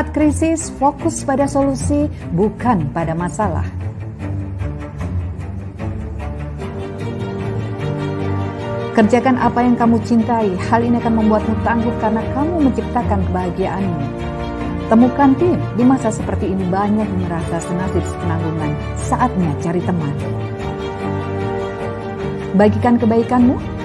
Saat krisis, fokus pada solusi, bukan pada masalah. Kerjakan apa yang kamu cintai, hal ini akan membuatmu tangguh karena kamu menciptakan kebahagiaanmu. Temukan tim, di masa seperti ini banyak yang merasa senasib penanggungan, saatnya cari teman. Bagikan kebaikanmu,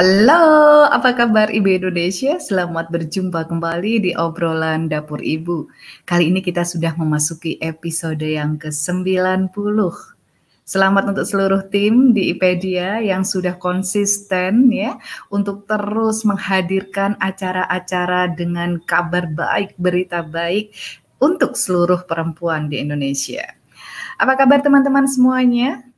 Halo, apa kabar Ibu Indonesia? Selamat berjumpa kembali di obrolan Dapur Ibu. Kali ini kita sudah memasuki episode yang ke-90. Selamat untuk seluruh tim di IPedia yang sudah konsisten ya untuk terus menghadirkan acara-acara dengan kabar baik, berita baik untuk seluruh perempuan di Indonesia. Apa kabar teman-teman semuanya?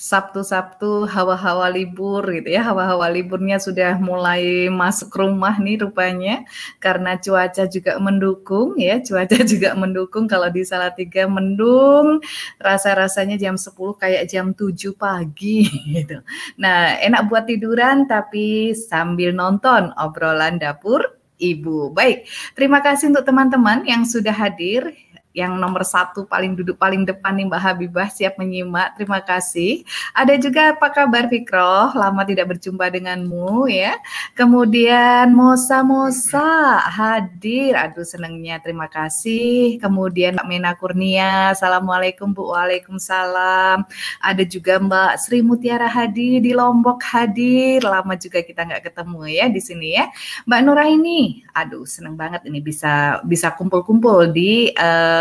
Sabtu-Sabtu hawa-hawa libur gitu ya. Hawa-hawa liburnya sudah mulai masuk rumah nih rupanya karena cuaca juga mendukung ya. Cuaca juga mendukung kalau di Salatiga mendung, rasa-rasanya jam 10 kayak jam 7 pagi gitu. Nah, enak buat tiduran tapi sambil nonton obrolan dapur Ibu. Baik, terima kasih untuk teman-teman yang sudah hadir yang nomor satu paling duduk paling depan nih Mbak Habibah siap menyimak. Terima kasih. Ada juga apa kabar Fikroh? Lama tidak berjumpa denganmu ya. Kemudian Mosa Mosa hadir. Aduh senangnya terima kasih. Kemudian Mbak Mena Kurnia. Assalamualaikum Bu. Waalaikumsalam. Ada juga Mbak Sri Mutiara Hadi di Lombok hadir. Lama juga kita nggak ketemu ya di sini ya. Mbak Nuraini. Aduh seneng banget ini bisa bisa kumpul-kumpul di uh,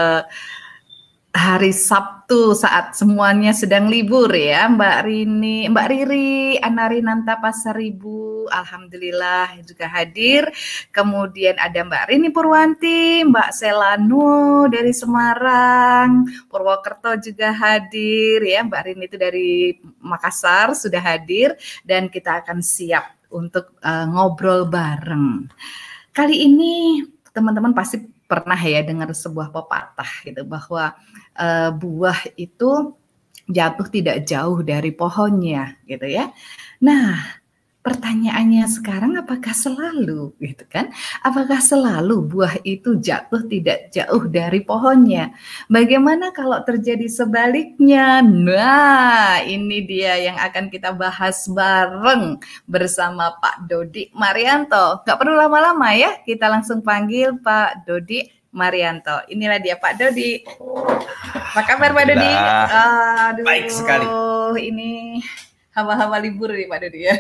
hari Sabtu saat semuanya sedang libur ya Mbak Rini, Mbak Riri, Anari Nanta Pasaribu, Alhamdulillah juga hadir. Kemudian ada Mbak Rini Purwanti, Mbak Selanu dari Semarang, Purwokerto juga hadir ya. Mbak Rini itu dari Makassar sudah hadir dan kita akan siap untuk uh, ngobrol bareng. Kali ini teman-teman pasti pernah ya dengar sebuah pepatah gitu bahwa uh, buah itu jatuh tidak jauh dari pohonnya gitu ya. Nah, Pertanyaannya sekarang apakah selalu gitu kan? Apakah selalu buah itu jatuh tidak jauh dari pohonnya? Bagaimana kalau terjadi sebaliknya? Nah, ini dia yang akan kita bahas bareng bersama Pak Dodi Marianto. Gak perlu lama-lama ya, kita langsung panggil Pak Dodi Marianto. Inilah dia Pak Dodi. Apa kabar Pak Dodi? Aduh, Baik sekali. Ini hawa-hawa libur nih Pak Dodi ya.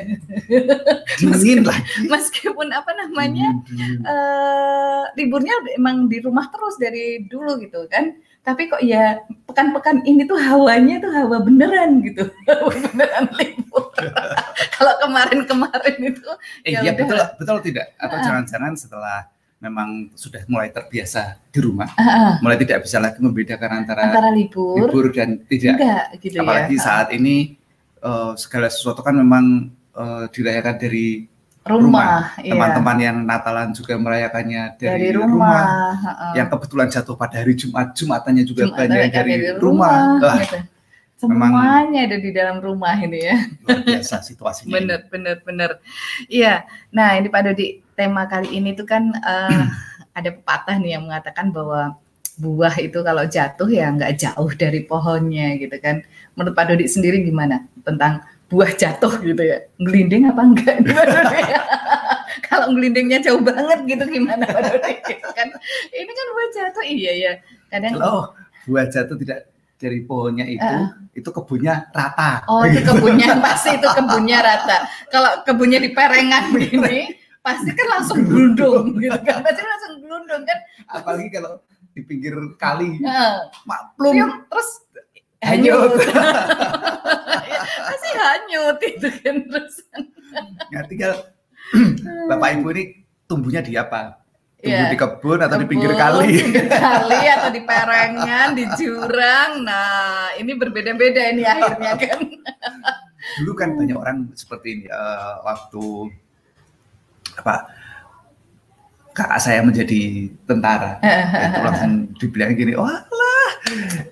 Dingin lah. Meskipun apa namanya uh, liburnya emang di rumah terus dari dulu gitu kan. Tapi kok ya pekan-pekan ini tuh hawanya tuh hawa beneran gitu. beneran libur. Kalau kemarin-kemarin itu eh, ya, ya betul betul tidak atau jangan-jangan uh, setelah memang sudah mulai terbiasa di rumah, uh, uh. mulai tidak bisa lagi membedakan antara, antara libur, libur dan tidak. Enggak, gitu ya. Apalagi ya. saat ini uh, segala sesuatu kan memang uh, dirayakan dari rumah. Iya. Teman-teman iya. yang Natalan juga merayakannya dari, dari rumah. rumah. Uh, yang kebetulan jatuh pada hari Jumat, Jumatannya juga Jumat banyak dari, dari rumah. rumah. gitu. Semuanya ada di dalam rumah ini ya. Luar biasa situasinya. bener, ini. bener, bener. Iya. Nah, ini Pak Dodi, tema kali ini tuh kan uh, ada pepatah nih yang mengatakan bahwa buah itu kalau jatuh ya nggak jauh dari pohonnya gitu kan. Menurut Pak Dodi sendiri gimana tentang buah jatuh gitu ya? Ngelinding apa enggak? kalau ngelindingnya jauh banget gitu gimana Pak Dodi? Gitu kan? Ini kan buah jatuh iya ya. Kadang oh, buah jatuh tidak dari pohonnya itu uh. itu kebunnya rata. Oh, itu kebunnya pasti itu kebunnya rata. Kalau kebunnya di perengan begini pasti kan langsung glundung gitu kan. Pasti langsung glundung kan. Apalagi kalau di pinggir kali uh, maklum terus hanyut. Masih hanyut itu kan terus ya tinggal bapak ibu ini tumbuhnya di apa? Tumbuh yeah. di kebun atau kebun, di pinggir kali? kali atau di perengan di jurang. Nah ini berbeda-beda ini akhirnya kan. Dulu kan banyak orang seperti ini uh, waktu apa kakak saya menjadi tentara. Itu langsung dibilang gini wah lah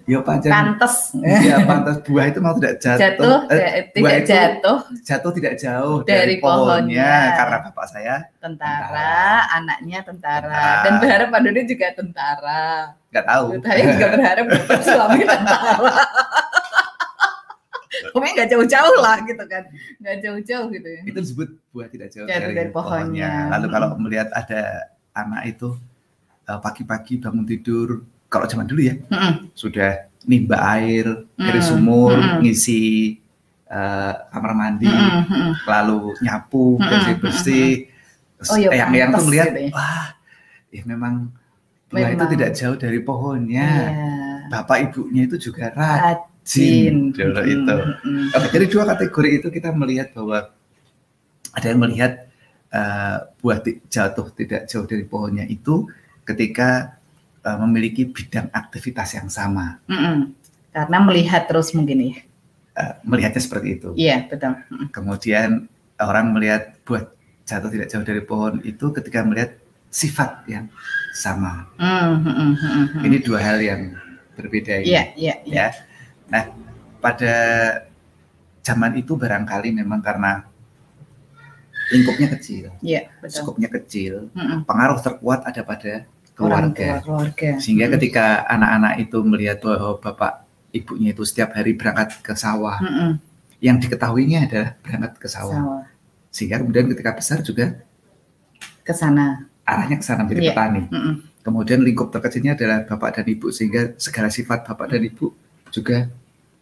ya pancen pantas ya pantas buah itu mau tidak jatuh, jatuh eh, tidak itu jatuh. jatuh tidak jauh dari, dari pohonnya, pohonnya. karena bapak saya tentara, tentara. anaknya tentara. tentara. Dan berharap Pak Dodi juga tentara. Nggak tahu. Saya juga berharap suami tentara. Pokoknya nggak jauh-jauh lah gitu kan, nggak jauh-jauh gitu ya. Itu disebut buah tidak jauh dari, dari pohonnya. pohonnya. Lalu kalau melihat ada anak itu eh, pagi-pagi bangun tidur, kalau zaman dulu ya, mm -mm. sudah nimba air mm dari sumur, mm -mm. ngisi uh, kamar mandi, mm -mm. lalu nyapu, bersih-bersih. Oh, iya, yang yang tuh melihat, gitu ya. wah, ya memang buah itu tidak jauh dari pohonnya. Yeah. Bapak ibunya itu juga rajin jin dulu hmm, itu. Hmm. Oke, jadi dua kategori itu kita melihat bahwa ada yang melihat uh, buah jatuh tidak jauh dari pohonnya itu ketika uh, memiliki bidang aktivitas yang sama. Hmm, karena melihat terus mungkin ya. Uh, melihatnya seperti itu. Iya betul. Kemudian orang melihat buah jatuh tidak jauh dari pohon itu ketika melihat sifat yang sama. Mm, -hmm. Ini dua hal yang berbeda ini. Iya, iya, iya. Ya. Nah, pada zaman itu barangkali memang karena lingkupnya kecil, ya, betul. skopnya kecil, mm -mm. pengaruh terkuat ada pada keluarga. keluarga. Sehingga mm. ketika anak-anak itu melihat bahwa bapak ibunya itu setiap hari berangkat ke sawah, mm -mm. yang diketahuinya adalah berangkat ke sawah. sawah. Sehingga kemudian ketika besar juga ke sana. Arahnya ke sana menjadi yeah. petani. Mm -mm. Kemudian lingkup terkecilnya adalah bapak dan ibu sehingga segala sifat bapak dan ibu juga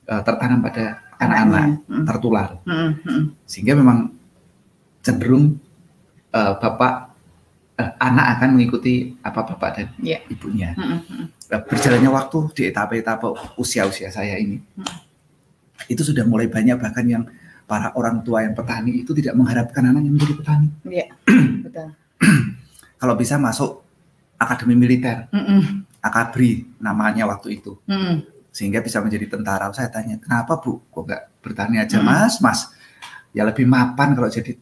uh, tertanam pada anak-anak hmm. tertular hmm. Hmm. sehingga memang cenderung uh, bapak uh, anak akan mengikuti apa bapak dan yeah. ibunya hmm. Hmm. berjalannya waktu di etapa-etapa usia-usia saya ini hmm. itu sudah mulai banyak bahkan yang para orang tua yang petani itu tidak mengharapkan anak yang menjadi petani yeah. betul kalau bisa masuk akademi militer mm -mm. akabri namanya waktu itu mm sehingga bisa menjadi tentara. Saya tanya, kenapa Bu? Kok nggak bertani aja hmm. Mas? Mas, ya lebih mapan kalau jadi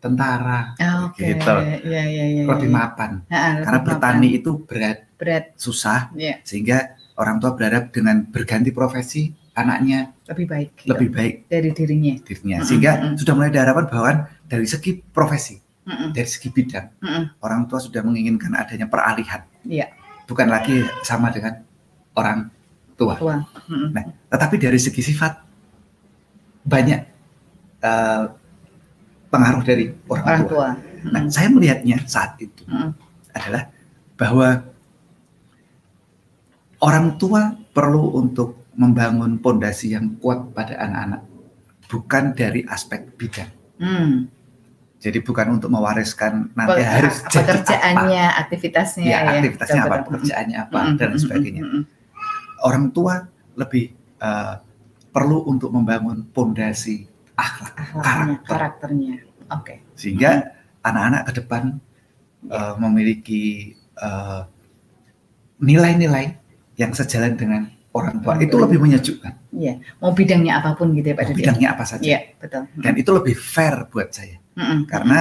tentara. Oh, okay. Gitu. Ya, ya, ya, lebih ya. mapan. Ya, Karena lebih bertani mapan. itu berat, berat, susah, ya. sehingga orang tua berharap dengan berganti profesi anaknya lebih baik, gitu. lebih baik dari dirinya. Dirinya, sehingga mm -hmm. sudah mulai ada harapan bahwa dari segi profesi, mm -hmm. dari segi bidang, mm -hmm. orang tua sudah menginginkan adanya peralihan. Yeah. Bukan lagi sama dengan orang tua. tua. Nah, tetapi dari segi sifat banyak uh, pengaruh dari orang, orang tua. tua. Nah, hmm. saya melihatnya saat itu hmm. adalah bahwa orang tua perlu untuk membangun pondasi yang kuat pada anak-anak, bukan dari aspek bidang. Hmm. Jadi bukan untuk mewariskan nanti Be harus pekerjaannya, apa. aktivitasnya, ya, ya aktivitasnya apa, pekerjaannya apa, hmm. dan sebagainya. Hmm orang tua lebih uh, perlu untuk membangun pondasi akhlak, karakter. karakternya. Oke. Okay. Sehingga anak-anak ke depan uh, memiliki uh, nilai-nilai yang sejalan dengan orang tua. Itu lebih menyejukkan. Iya, mau bidangnya apa pun gitu ya Pak Dede. Bidangnya apa saja. Iya, betul. Dan itu lebih fair buat saya. Mm -mm. Karena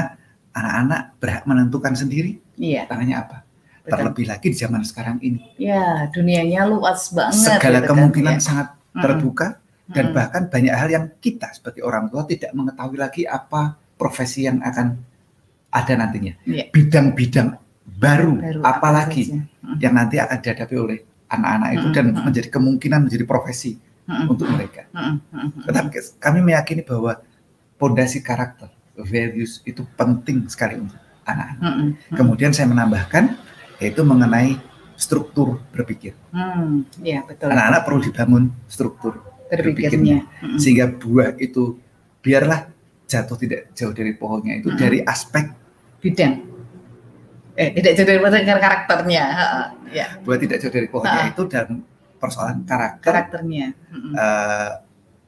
anak-anak berhak menentukan sendiri iya. tangannya apa. Terlebih lagi di zaman sekarang ini. Ya, dunianya luas banget. Segala kan, kemungkinan kan, sangat terbuka hmm. dan bahkan banyak hal yang kita sebagai orang tua tidak mengetahui lagi apa profesi yang akan ada nantinya. Ya. Bidang-bidang baru, baru apalagi hmm. yang nanti akan dihadapi oleh anak-anak itu hmm. dan hmm. menjadi kemungkinan menjadi profesi hmm. untuk mereka. Tetapi kami meyakini bahwa pondasi karakter, values itu penting sekali untuk anak-anak. Kemudian saya menambahkan yaitu mengenai struktur berpikir. Hmm, ya betul. Anak-anak perlu dibangun struktur berpikirnya, sehingga buah itu biarlah jatuh tidak jauh dari pohonnya itu hmm. dari aspek bidang. Eh tidak jauh dari karakternya. ya. Buah tidak jauh dari pohonnya ha. itu dan persoalan karakter, karakternya, hmm. uh,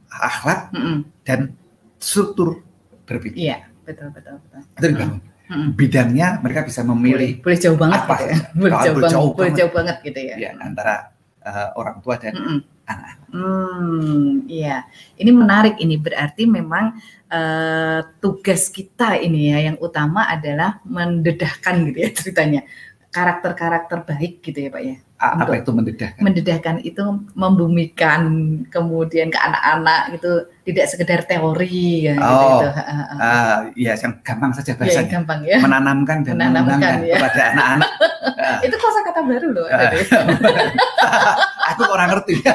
akhlak hmm. dan struktur berpikir. Iya betul betul betul. Itu dibangun. Hmm hmm. bidangnya mereka bisa memilih boleh, boleh jauh banget apa gitu ya. boleh, jauh, jauh, jauh boleh jauh banget gitu ya, ya antara uh, orang tua dan hmm. Hmm, iya. Ini menarik ini berarti memang uh, tugas kita ini ya yang utama adalah mendedahkan gitu ya ceritanya karakter-karakter baik gitu ya Pak ya. Apa itu mendedahkan? Mendedahkan itu membumikan kemudian ke anak-anak gitu tidak sekedar teori ya gitu, oh, gitu. Uh, ya yang gampang saja iya, bahasanya. Ya, gampang ya. Menanamkan dan menanamkan ya. kepada anak-anak. itu kosa kata baru loh. Uh, aku kurang ngerti.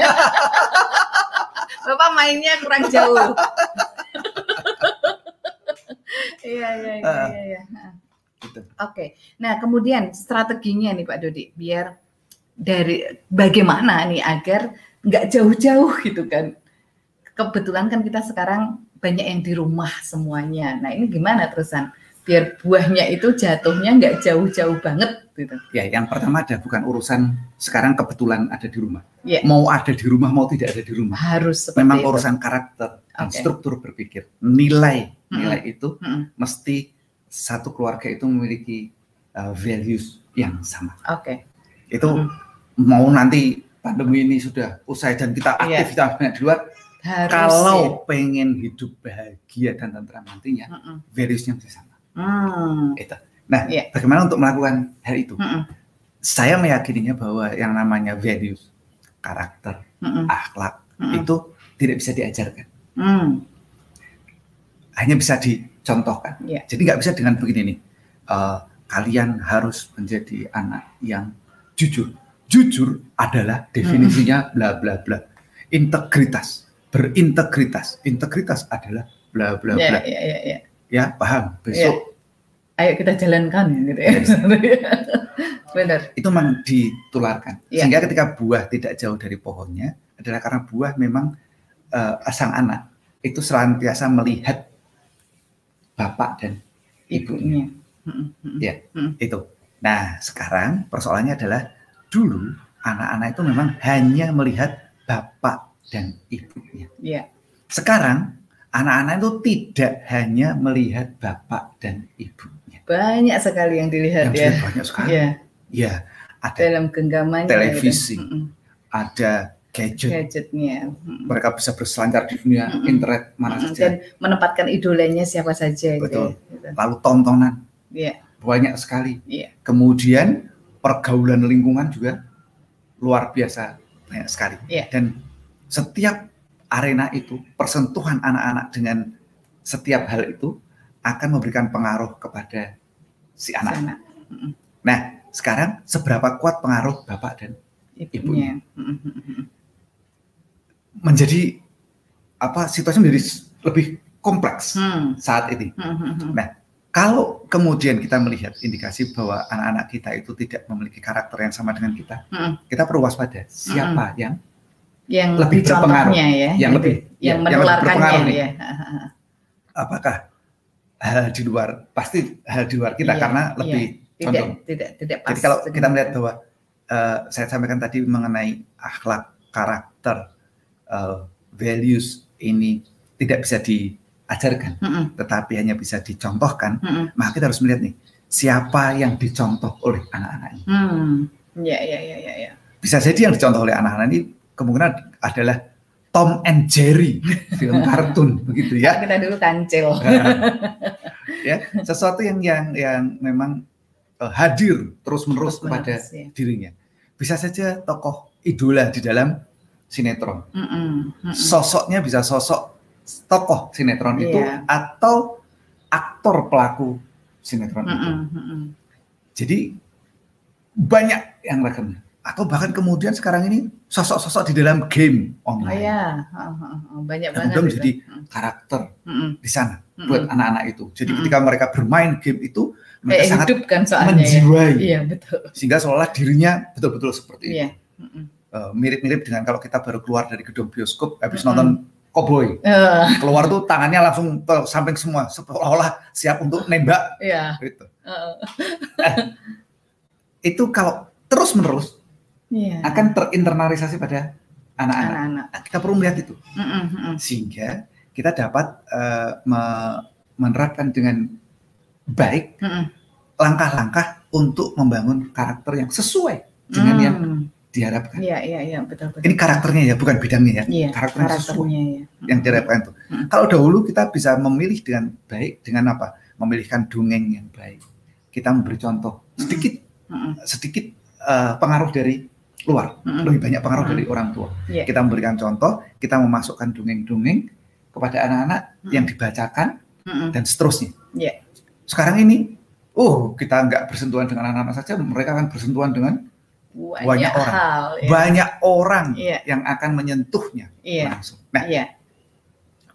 Bapak mainnya kurang jauh. Iya iya iya iya. Gitu. Oke. Nah, kemudian strateginya nih Pak Dodi biar dari bagaimana nih agar nggak jauh-jauh gitu kan. Kebetulan kan kita sekarang banyak yang di rumah semuanya. Nah, ini gimana terusan? Biar buahnya itu jatuhnya nggak jauh-jauh banget gitu. Ya, yang pertama ada bukan urusan sekarang kebetulan ada di rumah. Ya. Mau ada di rumah mau tidak ada di rumah. Harus Memang itu. urusan karakter dan okay. struktur berpikir. Nilai, nilai hmm. itu hmm. mesti satu keluarga itu memiliki uh, values yang sama. Oke. Okay. Itu mm. mau nanti pandemi ini sudah usai dan kita iya. aktif yeah. banyak di luar. Harus, kalau ya. pengen hidup bahagia dan tentram nantinya, mm -mm. valuesnya mesti sama. Mm. Itu. Nah, yeah. bagaimana untuk melakukan hal itu? Mm -mm. Saya meyakininya bahwa yang namanya values, karakter, mm -mm. akhlak mm -mm. itu tidak bisa diajarkan. Mm. Hanya bisa di contohkan. Yeah. Jadi nggak bisa dengan begini nih. Uh, kalian harus menjadi anak yang jujur. Jujur adalah definisinya hmm. bla bla bla. Integritas, berintegritas. Integritas adalah bla bla yeah, bla. Yeah, yeah, yeah. Ya paham. Besok. Yeah. Ayo kita jalankan gitu ya. Benar. Itu memang ditularkan. Yeah. Sehingga ketika buah tidak jauh dari pohonnya adalah karena buah memang uh, sang anak itu senantiasa melihat bapak dan ibunya. Ya, itu. Nah, sekarang persoalannya adalah dulu anak-anak itu memang hanya melihat bapak dan ibunya. Ya. Sekarang anak-anak itu tidak hanya melihat bapak dan ibunya. Banyak sekali yang dilihat yang ya. Banyak sekali. Ya. Ya, ada dalam genggamannya televisi, gitu. ada gadget. gadgetnya. Mereka bisa berselancar di dunia hmm. internet mana hmm. saja. Dan menempatkan idolanya siapa saja. Gitu Betul. Gitu. Lalu tontonan. Yeah. Banyak sekali. Yeah. Kemudian pergaulan lingkungan juga luar biasa banyak sekali. Yeah. Dan setiap arena itu, persentuhan anak-anak dengan setiap hal itu akan memberikan pengaruh kepada si anak. Si anak. Nah, sekarang seberapa kuat pengaruh bapak dan ibunya? ibunya menjadi apa situasi menjadi lebih kompleks hmm. saat ini. Hmm, hmm, hmm. Nah, kalau kemudian kita melihat indikasi bahwa anak-anak kita itu tidak memiliki karakter yang sama dengan kita, hmm. kita perlu waspada siapa hmm. yang yang lebih berpengaruh, ya, yang lebih yang ya, menularkannya yang ya. Apakah hal di luar pasti hal di luar kita iya, karena iya. lebih tidak, tidak tidak pas. Jadi kalau kita melihat bahwa uh, saya sampaikan tadi mengenai akhlak karakter uh, values ini tidak bisa diajarkan, mm -mm. tetapi hanya bisa dicontohkan, mm -mm. maka kita harus melihat nih siapa yang dicontoh oleh anak-anak ini. Mm. Ya, ya, ya, ya, ya. Bisa jadi yang dicontoh oleh anak-anak ini kemungkinan adalah Tom and Jerry film kartun begitu ya. Kita dulu kancil. ya, sesuatu yang yang yang memang uh, hadir terus-menerus kepada ya. dirinya. Bisa saja tokoh idola di dalam sinetron. Mm -mm, mm -mm. Sosoknya bisa sosok tokoh sinetron yeah. itu iya. atau aktor pelaku sinetron mm -mm, itu. Mm -mm. Jadi banyak yang rekan atau bahkan kemudian sekarang ini sosok-sosok di dalam game online. Oh, iya. banyak banget. Kemudian menjadi karakter mm -mm. di sana mm -mm. buat anak-anak itu. Jadi mm -mm. ketika mereka bermain game itu mereka eh, sangat kan soalnya menjiwai. Ya. Iya, betul. Sehingga seolah dirinya betul-betul seperti itu. Iya. Mm -mm mirip eh, mirip-mirip dengan kalau kita baru keluar dari gedung bioskop habis nonton Cowboy. Uh. Keluar tuh tangannya langsung ke samping semua seolah-olah siap untuk nembak. Yeah. Gitu. Uh. eh, itu kalau terus-menerus yeah. akan terinternalisasi pada anak-anak. Nah, kita perlu melihat itu. Mm -hmm. Sehingga kita dapat uh, me menerapkan dengan baik langkah-langkah mm untuk membangun karakter yang sesuai dengan mm. yang diharapkan. Iya, iya, iya, betul, betul. Ini karakternya ya, bukan bidangnya ya. Iya, karakternya, karakternya ya. yang diharapkan itu. Hmm. Kalau dahulu kita bisa memilih dengan baik dengan apa? Memilihkan dongeng yang baik. Kita memberi contoh sedikit, hmm. sedikit uh, pengaruh dari luar, hmm. lebih banyak pengaruh hmm. dari orang tua. Yeah. Kita memberikan contoh, kita memasukkan dongeng-dongeng kepada anak-anak hmm. yang dibacakan hmm. dan seterusnya. Yeah. Sekarang ini, oh kita nggak bersentuhan dengan anak-anak saja, mereka akan bersentuhan dengan banyak, banyak orang, hal, ya. banyak orang ya. yang akan menyentuhnya ya. langsung. Nah, ya.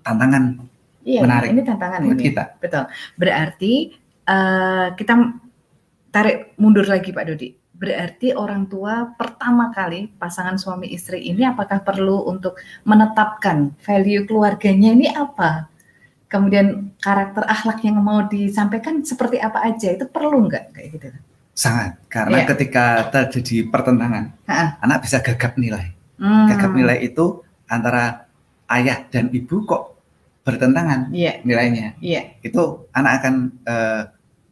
tantangan ya, menarik. Ini tantangan buat ini. kita. Betul. Berarti uh, kita tarik mundur lagi Pak Dodi. Berarti orang tua pertama kali pasangan suami istri ini apakah perlu untuk menetapkan value keluarganya ini apa? Kemudian karakter akhlak yang mau disampaikan seperti apa aja itu perlu nggak kayak gitu? Sangat, karena yeah. ketika terjadi pertentangan, ha. anak bisa gagap nilai. Hmm. Gagap nilai itu antara ayah dan ibu kok bertentangan yeah. nilainya. Yeah. Itu anak akan uh,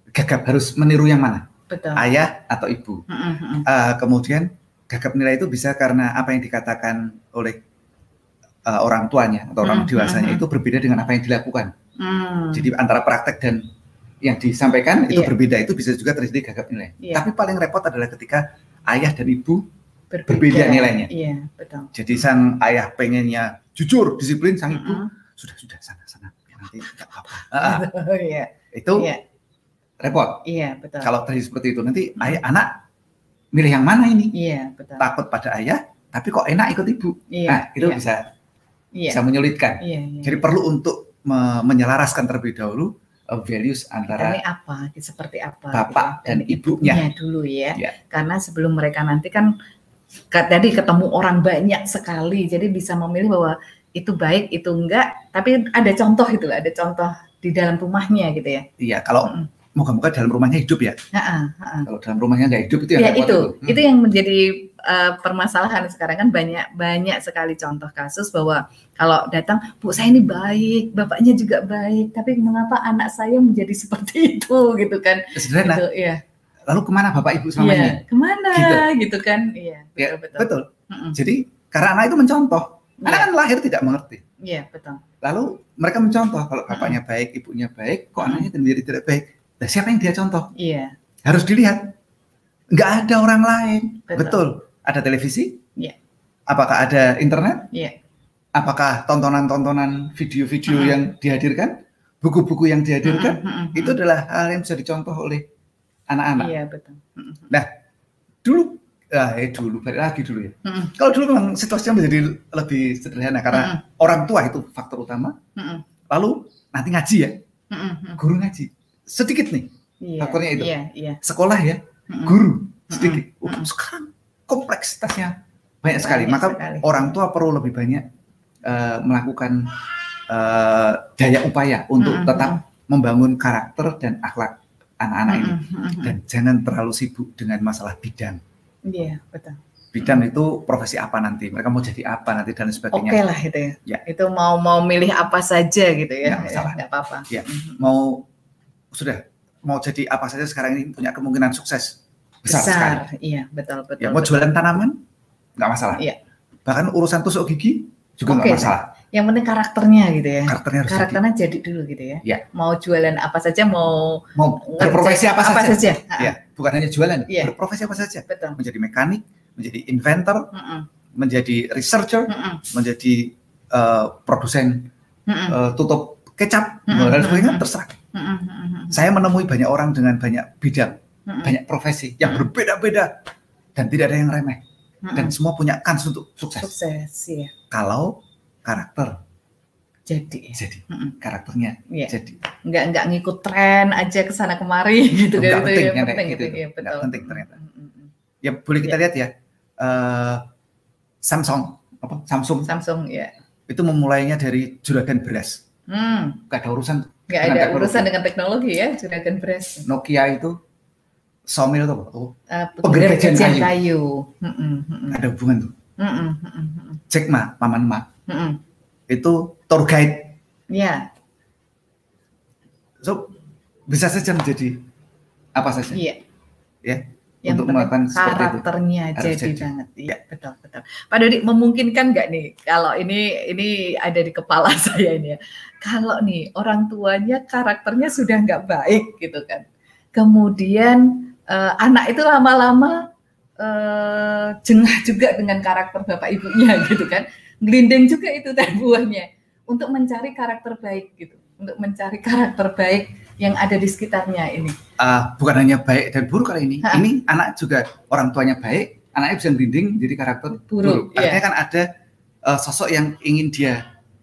gagap harus meniru yang mana, Betul. ayah atau ibu. Uh, kemudian gagap nilai itu bisa karena apa yang dikatakan oleh uh, orang tuanya atau orang dewasanya itu berbeda dengan apa yang dilakukan. Hmm. Jadi antara praktek dan yang disampaikan itu yeah. berbeda itu bisa juga terjadi gagap nilai. Yeah. Tapi paling repot adalah ketika ayah dan ibu berbeda, berbeda nilainya. Iya, betul. Jadi sang ayah pengennya jujur, disiplin, sang ibu uh -huh. sudah sudah sana sana ya, nanti nggak apa-apa. Yeah. Itu yeah. repot. Iya, yeah, betul. Kalau terjadi seperti itu nanti uh -huh. ayah anak milih yang mana ini? Iya, yeah, betul. Takut pada ayah, tapi kok enak ikut ibu. Yeah, nah, itu yeah. bisa yeah. bisa menyulitkan. Yeah, yeah. Jadi perlu untuk me menyelaraskan terlebih dahulu values antara ini apa? Seperti apa? bapak gitu. dan ibunya. Dulu ya. ya. Karena sebelum mereka nanti kan tadi ketemu orang banyak sekali. Jadi bisa memilih bahwa itu baik itu enggak. Tapi ada contoh itu ada contoh di dalam rumahnya gitu ya. Iya kalau mm moga-moga dalam rumahnya hidup ya. Ha -ha, ha -ha. Kalau dalam rumahnya nggak hidup itu ya, ya itu, itu. Hmm. itu yang menjadi uh, permasalahan sekarang kan banyak banyak sekali contoh kasus bahwa kalau datang bu saya ini baik, bapaknya juga baik, tapi mengapa anak saya menjadi seperti itu gitu kan? Sederhana. Gitu, ya. Lalu ke mana bapak ibu selama ya, ini? Ke mana gitu, gitu kan? Iya betul ya, betul. betul. Mm -mm. Jadi karena anak itu mencontoh, ya. anak kan lahir tidak mengerti. Iya betul. Lalu mereka mencontoh kalau bapaknya baik, ibunya baik, kok anaknya menjadi tidak baik Nah, siapa yang dia contoh? Iya. Harus dilihat. Nggak ada orang lain. Betul. Betul. Ada televisi? Iya. Apakah ada internet? Iya. Apakah tontonan-tontonan video-video uh-huh. yang dihadirkan? Buku-buku yang dihadirkan? Uh-huh. Itu adalah hal yang bisa dicontoh oleh anak-anak. Iya, betul. Uh-huh. Nah, dulu ah, eh dulu balik lagi dulu ya. Uh-huh. Kalau dulu memang situasinya menjadi lebih sederhana karena uh-huh. orang tua itu faktor utama. Uh-huh. Lalu nanti ngaji ya. Uh-huh. Guru ngaji sedikit nih yeah, faktornya itu. Yeah, yeah. Sekolah ya, guru sedikit. Mm -hmm. sekarang kompleksitasnya banyak sekali. Maka sekali. orang tua perlu lebih banyak uh, melakukan uh, daya upaya untuk mm -hmm. tetap membangun karakter dan akhlak anak-anak ini. Mm -hmm. Dan jangan terlalu sibuk dengan masalah bidang. Iya, yeah, betul bidang itu profesi apa nanti mereka mau jadi apa nanti dan sebagainya oke okay lah itu ya. ya itu mau mau milih apa saja gitu ya nggak masalah nggak apa-apa ya mau sudah mau jadi apa saja sekarang ini punya kemungkinan sukses besar, besar sekali. Iya, betul betul. Ya, mau betul. jualan tanaman nggak masalah. Iya. Bahkan urusan tusuk gigi juga nggak okay. masalah. Yang penting karakternya gitu ya. Karakternya harus Karakternya jadi. jadi dulu gitu ya. Iya. Mau jualan apa saja, mau mau berprofesi apa, apa saja. saja. Iya, bukan hanya jualan, iya. berprofesi apa saja. Betul. Menjadi mekanik, menjadi inventor, mm -mm. menjadi researcher, mm -mm. menjadi uh, produsen mm -mm. Uh, tutup kecap, mm -mm. dan sebagainya terserah saya menemui banyak orang dengan banyak bidang, banyak profesi yang berbeda-beda dan tidak ada yang remeh. Dan semua punya kans untuk sukses. Sukses, ya. Kalau karakter jadi. jadi karakternya ya. jadi. Nggak nggak ngikut tren aja ke sana kemari gitu nggak gitu, penting, ya, penting gitu, gitu ya, betul. Nggak penting ternyata. Ya boleh kita ya. lihat ya uh, Samsung apa Samsung. Samsung ya itu memulainya dari juragan beras. Hmm. gak ada urusan Nggak ada teknologi. urusan dengan teknologi ya, juragan beras. Nokia itu Somil itu apa? Oh, uh, kayu. kayu. Mm -mm, Ada hubungan tuh. Mm -mm, mm Cek ma, paman ma. Mm -mm. Itu tour guide. Iya. Yeah. So bisa saja menjadi apa saja. Iya. Yeah. Ya. yang untuk melakukan karakternya itu. jadi banget iya ya. betul betul Pak Dodi memungkinkan nggak nih kalau ini ini ada di kepala saya ini ya kalau nih orang tuanya karakternya sudah nggak baik gitu kan kemudian uh, anak itu lama-lama uh, jengah juga dengan karakter bapak ibunya gitu kan gelinding juga itu teh buahnya untuk mencari karakter baik gitu untuk mencari karakter baik yang ada di sekitarnya ini? Uh, bukan hanya baik dan buruk kali ini. Ha? Ini anak juga orang tuanya baik, anaknya bisa berinding jadi karakter buruk. buruk. Artinya kan ada uh, sosok yang ingin dia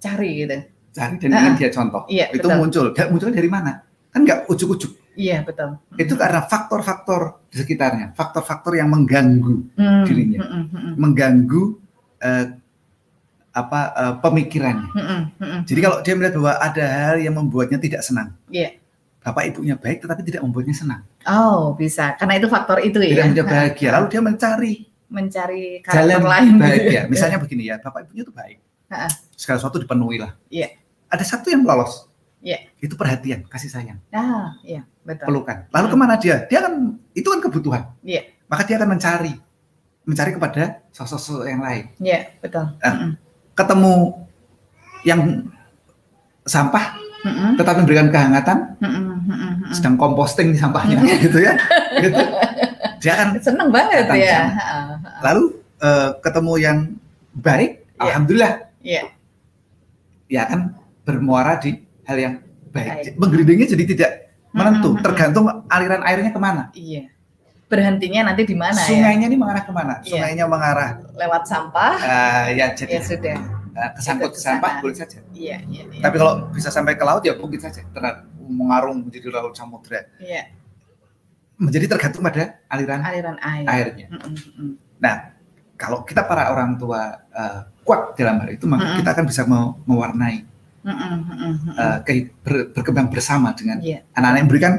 cari gitu. Cari dan ha? ingin dia contoh. Iya, itu betul. muncul. Dan munculnya dari mana? Kan nggak ujuk-ujuk. Iya betul. Itu karena faktor-faktor di sekitarnya, faktor-faktor yang mengganggu hmm, dirinya, hmm, hmm, hmm. mengganggu uh, apa uh, pemikirannya. Mm -mm, mm -mm. Jadi kalau dia melihat bahwa ada hal yang membuatnya tidak senang, yeah. bapak ibunya baik tetapi tidak membuatnya senang. Oh bisa, karena itu faktor itu ya. Tidak menjadi bahagia, lalu dia mencari mencari jalan lain. Bahagia. Misalnya begini ya, bapak ibunya itu baik, segala sesuatu dipenuhi lah. Yeah. Ada satu yang lolos, yeah. itu perhatian, kasih sayang. Ah, iya betul. Pelukan. Lalu hmm. ke mana dia? Dia kan itu kan kebutuhan. Yeah. Maka dia akan mencari, mencari kepada sosok-sosok yang lain. Iya yeah, betul. Nah, mm ketemu yang sampah mm-hmm. tetapi memberikan kehangatan mm-hmm. sedang composting di sampahnya gitu ya gitu. dia akan seneng banget ya lalu uh, ketemu yang baik yeah. alhamdulillah yeah. ya kan bermuara di hal yang baik, baik. menggelindingnya jadi tidak menentu mm-hmm. tergantung aliran airnya ke mana iya berhentinya nanti di mana ya? Sungainya ya? ini mengarah ke mana? Iya. Sungainya mengarah lewat sampah. Uh, ya jadi. Ya sudah. Uh, kesangkut sampah boleh saja. Iya, iya, iya. Tapi kalau bisa sampai ke laut ya mungkin saja terang mengarung menjadi laut samudra. Iya. Menjadi tergantung pada aliran aliran air. airnya. Mm -mm. Nah, kalau kita para orang tua uh, kuat dalam hal itu, maka mm -mm. kita akan bisa mewarnai mm -mm. Uh, ke, ber, berkembang bersama dengan iya. anak-anak yeah. yang memberikan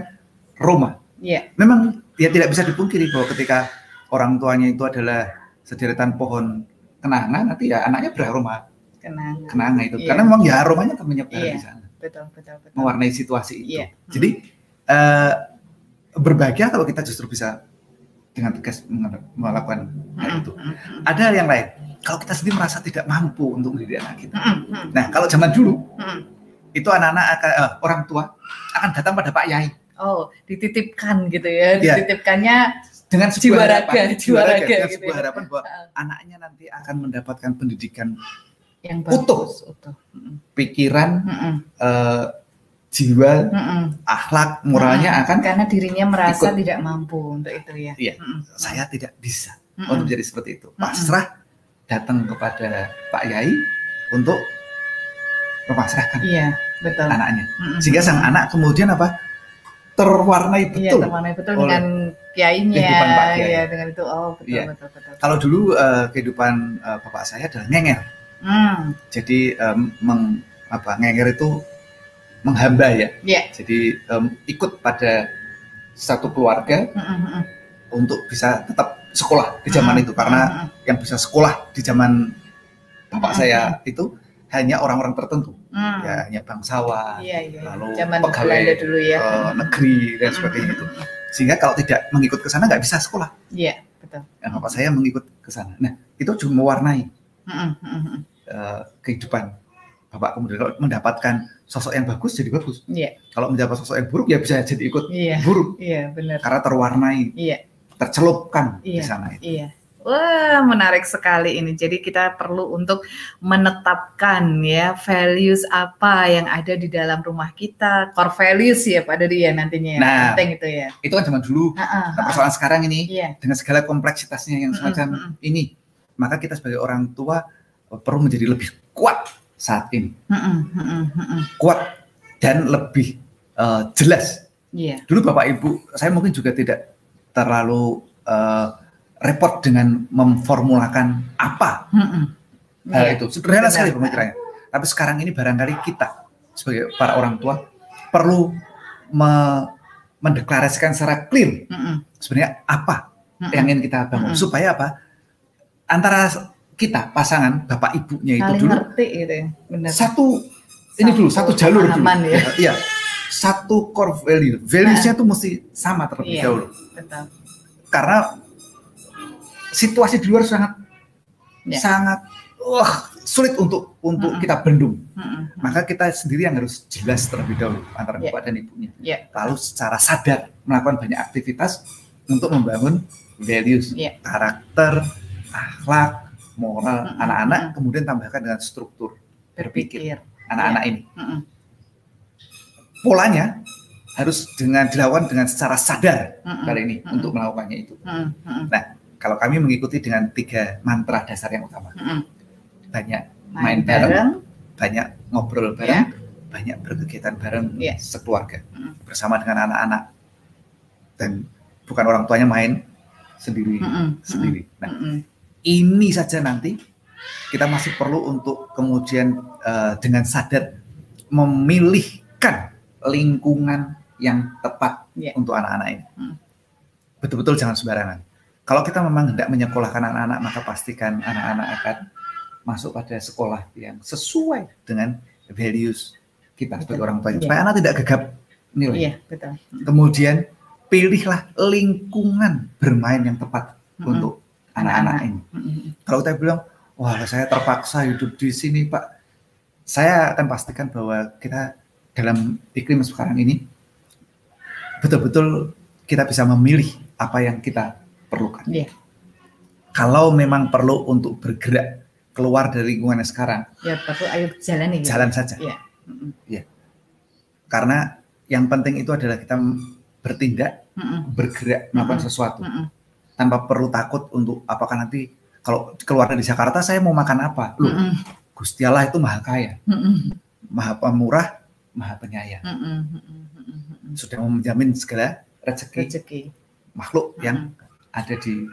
Roma. Yeah. Memang ya tidak bisa dipungkiri bahwa ketika orang tuanya itu adalah sederetan pohon kenangan nanti ya anaknya beraroma kenangan, kenangan itu iya. karena memang ya aromanya akan menyebar iya. di sana betul, betul, betul. mewarnai situasi itu iya. jadi uh, berbahagia kalau kita justru bisa dengan tegas melakukan hal itu ada yang lain kalau kita sendiri merasa tidak mampu untuk mendidik anak kita nah kalau zaman dulu itu anak-anak uh, orang tua akan datang pada Pak Yai Oh, dititipkan gitu ya. ya. Dititipkannya dengan sebuah jiwa harapan, raga, jiwa raga, raga dengan gitu sebuah ya. harapan bahwa uh. anaknya nanti akan mendapatkan pendidikan yang utuh, utuh. pikiran, mm Uh, jiwa, mm akhlak, moralnya mm akan karena dirinya merasa ikut. tidak mampu untuk itu ya. Iya, mm saya tidak bisa mm untuk menjadi seperti itu. Pasrah datang kepada Pak Yai untuk memasrahkan iya, betul. anaknya. Mm Sehingga sang anak kemudian apa? terwarnai iya, betul. Iya, terwarnai betul dengan kiainya. Kehidupan Pak Kiai. Iya, dengan itu. Oh, betul, iya. betul, betul, betul. Kalau dulu uh, kehidupan uh, bapak saya adalah ngenger. Hmm. Jadi um, meng, apa ngenger itu menghamba ya. Yeah. Jadi um, ikut pada satu keluarga mm -hmm. untuk bisa tetap sekolah di zaman itu karena mm -hmm. yang bisa sekolah di zaman bapak -hmm. saya itu hanya orang-orang tertentu hmm. ya hanya bangsawan iya, iya. lalu Zaman pegawai dulu ya. uh, negeri dan hmm. sebagainya itu sehingga kalau tidak mengikut ke sana nggak bisa sekolah iya betul yang bapak saya mengikut ke sana nah itu juga mewarnai hmm. uh, kehidupan bapak kemudian kalau mendapatkan sosok yang bagus jadi bagus iya. kalau mendapat sosok yang buruk ya bisa jadi ikut iya. buruk iya benar karena terwarnai iya. Tercelupkan iya. di sana itu iya Wah, menarik sekali ini. Jadi kita perlu untuk menetapkan ya values apa yang ada di dalam rumah kita, core values ya Pak Dodi ya nantinya ya. Nah, penting itu ya. Itu kan zaman dulu. -ha, nah, persoalan sekarang ini yeah. dengan segala kompleksitasnya yang semacam mm -hmm. ini, maka kita sebagai orang tua perlu menjadi lebih kuat saat ini. Mm -hmm. Kuat dan lebih uh, jelas. Yeah. Dulu Bapak Ibu, saya mungkin juga tidak terlalu uh, repot dengan memformulakan apa hmm. hal yeah. itu. Sederhana sekali pemikirannya. Tapi sekarang ini barangkali kita sebagai para orang tua perlu me mendeklarasikan secara clear mm sebenarnya apa mm yang ingin kita bangun mm supaya apa antara kita pasangan bapak ibunya itu Kali dulu ngerti gitu ya. Benar. satu ini dulu satu jalur dulu ya. iya satu core value valuesnya nah. tuh mesti sama terlebih iya, dahulu betul karena situasi di luar sangat ya. sangat wah sulit untuk untuk -hmm. kita bendung. -hmm. Maka kita sendiri yang harus jelas terlebih dahulu antara yeah. bapak dan ibunya. Yeah. Lalu secara sadar melakukan banyak aktivitas untuk membangun values, yeah. karakter, akhlak, moral anak-anak, -hmm. kemudian tambahkan dengan struktur berpikir anak-anak yeah. ini. -hmm. Polanya harus dengan dilakukan dengan secara sadar -hmm. kali ini -hmm. untuk melakukannya itu. -hmm. Nah, kalau kami mengikuti dengan tiga mantra dasar yang utama. -hmm banyak main, main bareng, bareng, banyak ngobrol bareng, yeah. banyak berkegiatan bareng yeah. sekeluarga mm. bersama dengan anak-anak dan bukan orang tuanya main sendiri mm -mm. sendiri. Nah, mm -mm. ini saja nanti kita masih perlu untuk kemudian uh, dengan sadar memilihkan lingkungan yang tepat yeah. untuk anak-anak ini. Mm. Betul-betul jangan sembarangan. Kalau kita memang hendak menyekolahkan anak-anak, maka pastikan anak-anak akan masuk pada sekolah yang sesuai dengan values kita betul. sebagai orang tua. Supaya anak tidak gegap nilai. Iya, betul. Kemudian pilihlah lingkungan bermain yang tepat mm-hmm. untuk anak-anak ini. Mm-hmm. Kalau kita bilang, wah saya terpaksa hidup di sini Pak, saya akan pastikan bahwa kita dalam iklim sekarang ini betul-betul kita bisa memilih apa yang kita perlukan. Yeah. Kalau memang perlu untuk bergerak keluar dari lingkungannya sekarang. Ya, tapi ayo jalan nih. Jalan saja. Ya. ya. Karena yang penting itu adalah kita bertindak, mm -mm. bergerak, melakukan mm -mm. sesuatu. Mm -mm. Tanpa perlu takut untuk apakah nanti kalau keluar dari Jakarta saya mau makan apa? Loh, mm -mm. Gusti Allah itu maha kaya. Mm -mm. Maha pemurah, maha penyayang. Mm -mm. Sudah menjamin segala rezeki, rezeki. makhluk mm -mm. yang ada di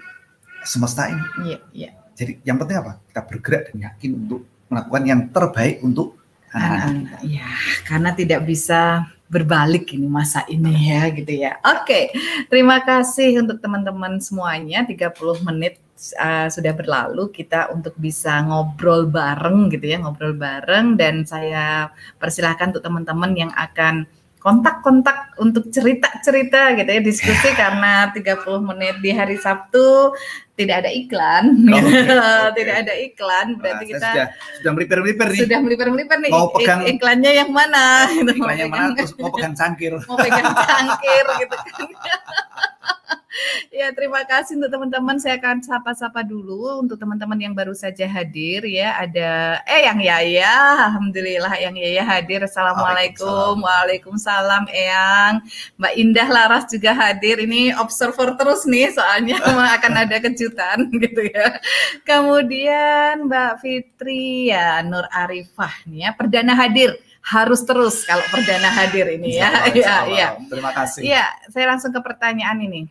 semesta ini. Iya, iya. Jadi yang penting apa? Kita bergerak dan yakin untuk melakukan yang terbaik untuk anak-anak. Ya, karena tidak bisa berbalik ini masa ini ya gitu ya. Oke, terima kasih untuk teman-teman semuanya. 30 menit uh, sudah berlalu kita untuk bisa ngobrol bareng gitu ya, ngobrol bareng. Dan saya persilahkan untuk teman-teman yang akan kontak-kontak untuk cerita-cerita gitu ya diskusi. Karena 30 menit di hari Sabtu tidak ada iklan. Oh, okay, okay. tidak ada iklan. Berarti nah, kita sudah sudah melipir-melipir nih. Sudah melipir-melipir nih. Mau pegang iklannya yang mana? Iklannya mau pegang, mana? terus mau pegang cangkir. Mau pegang cangkir gitu kan ya terima kasih untuk teman-teman. Saya akan sapa-sapa dulu untuk teman-teman yang baru saja hadir ya. Ada eh yang Yaya. Alhamdulillah yang Yaya hadir. Assalamualaikum. Waalaikumsalam. Eyang Mbak Indah Laras juga hadir. Ini observer terus nih soalnya akan ada kejutan gitu ya. Kemudian Mbak Fitri ya Nur Arifah nih ya. Perdana hadir. Harus terus kalau perdana hadir ini ya. Iya, iya. Terima kasih. Iya, saya langsung ke pertanyaan ini.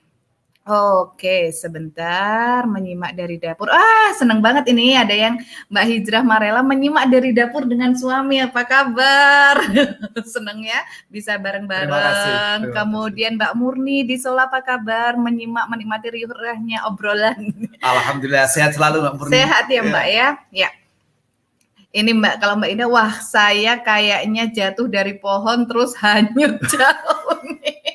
Oke, sebentar menyimak dari dapur. Ah, senang banget ini ada yang Mbak Hijrah Marela menyimak dari dapur dengan suami. Apa kabar? seneng ya, bisa bareng-bareng. Kemudian Mbak Murni di Solo apa kabar? Menyimak menikmati riuhnya obrolan. Alhamdulillah sehat selalu Mbak Murni. Sehat ya Mbak ya. Ya. Ini Mbak, kalau Mbak Indah, wah saya kayaknya jatuh dari pohon terus hanyut jauh nih.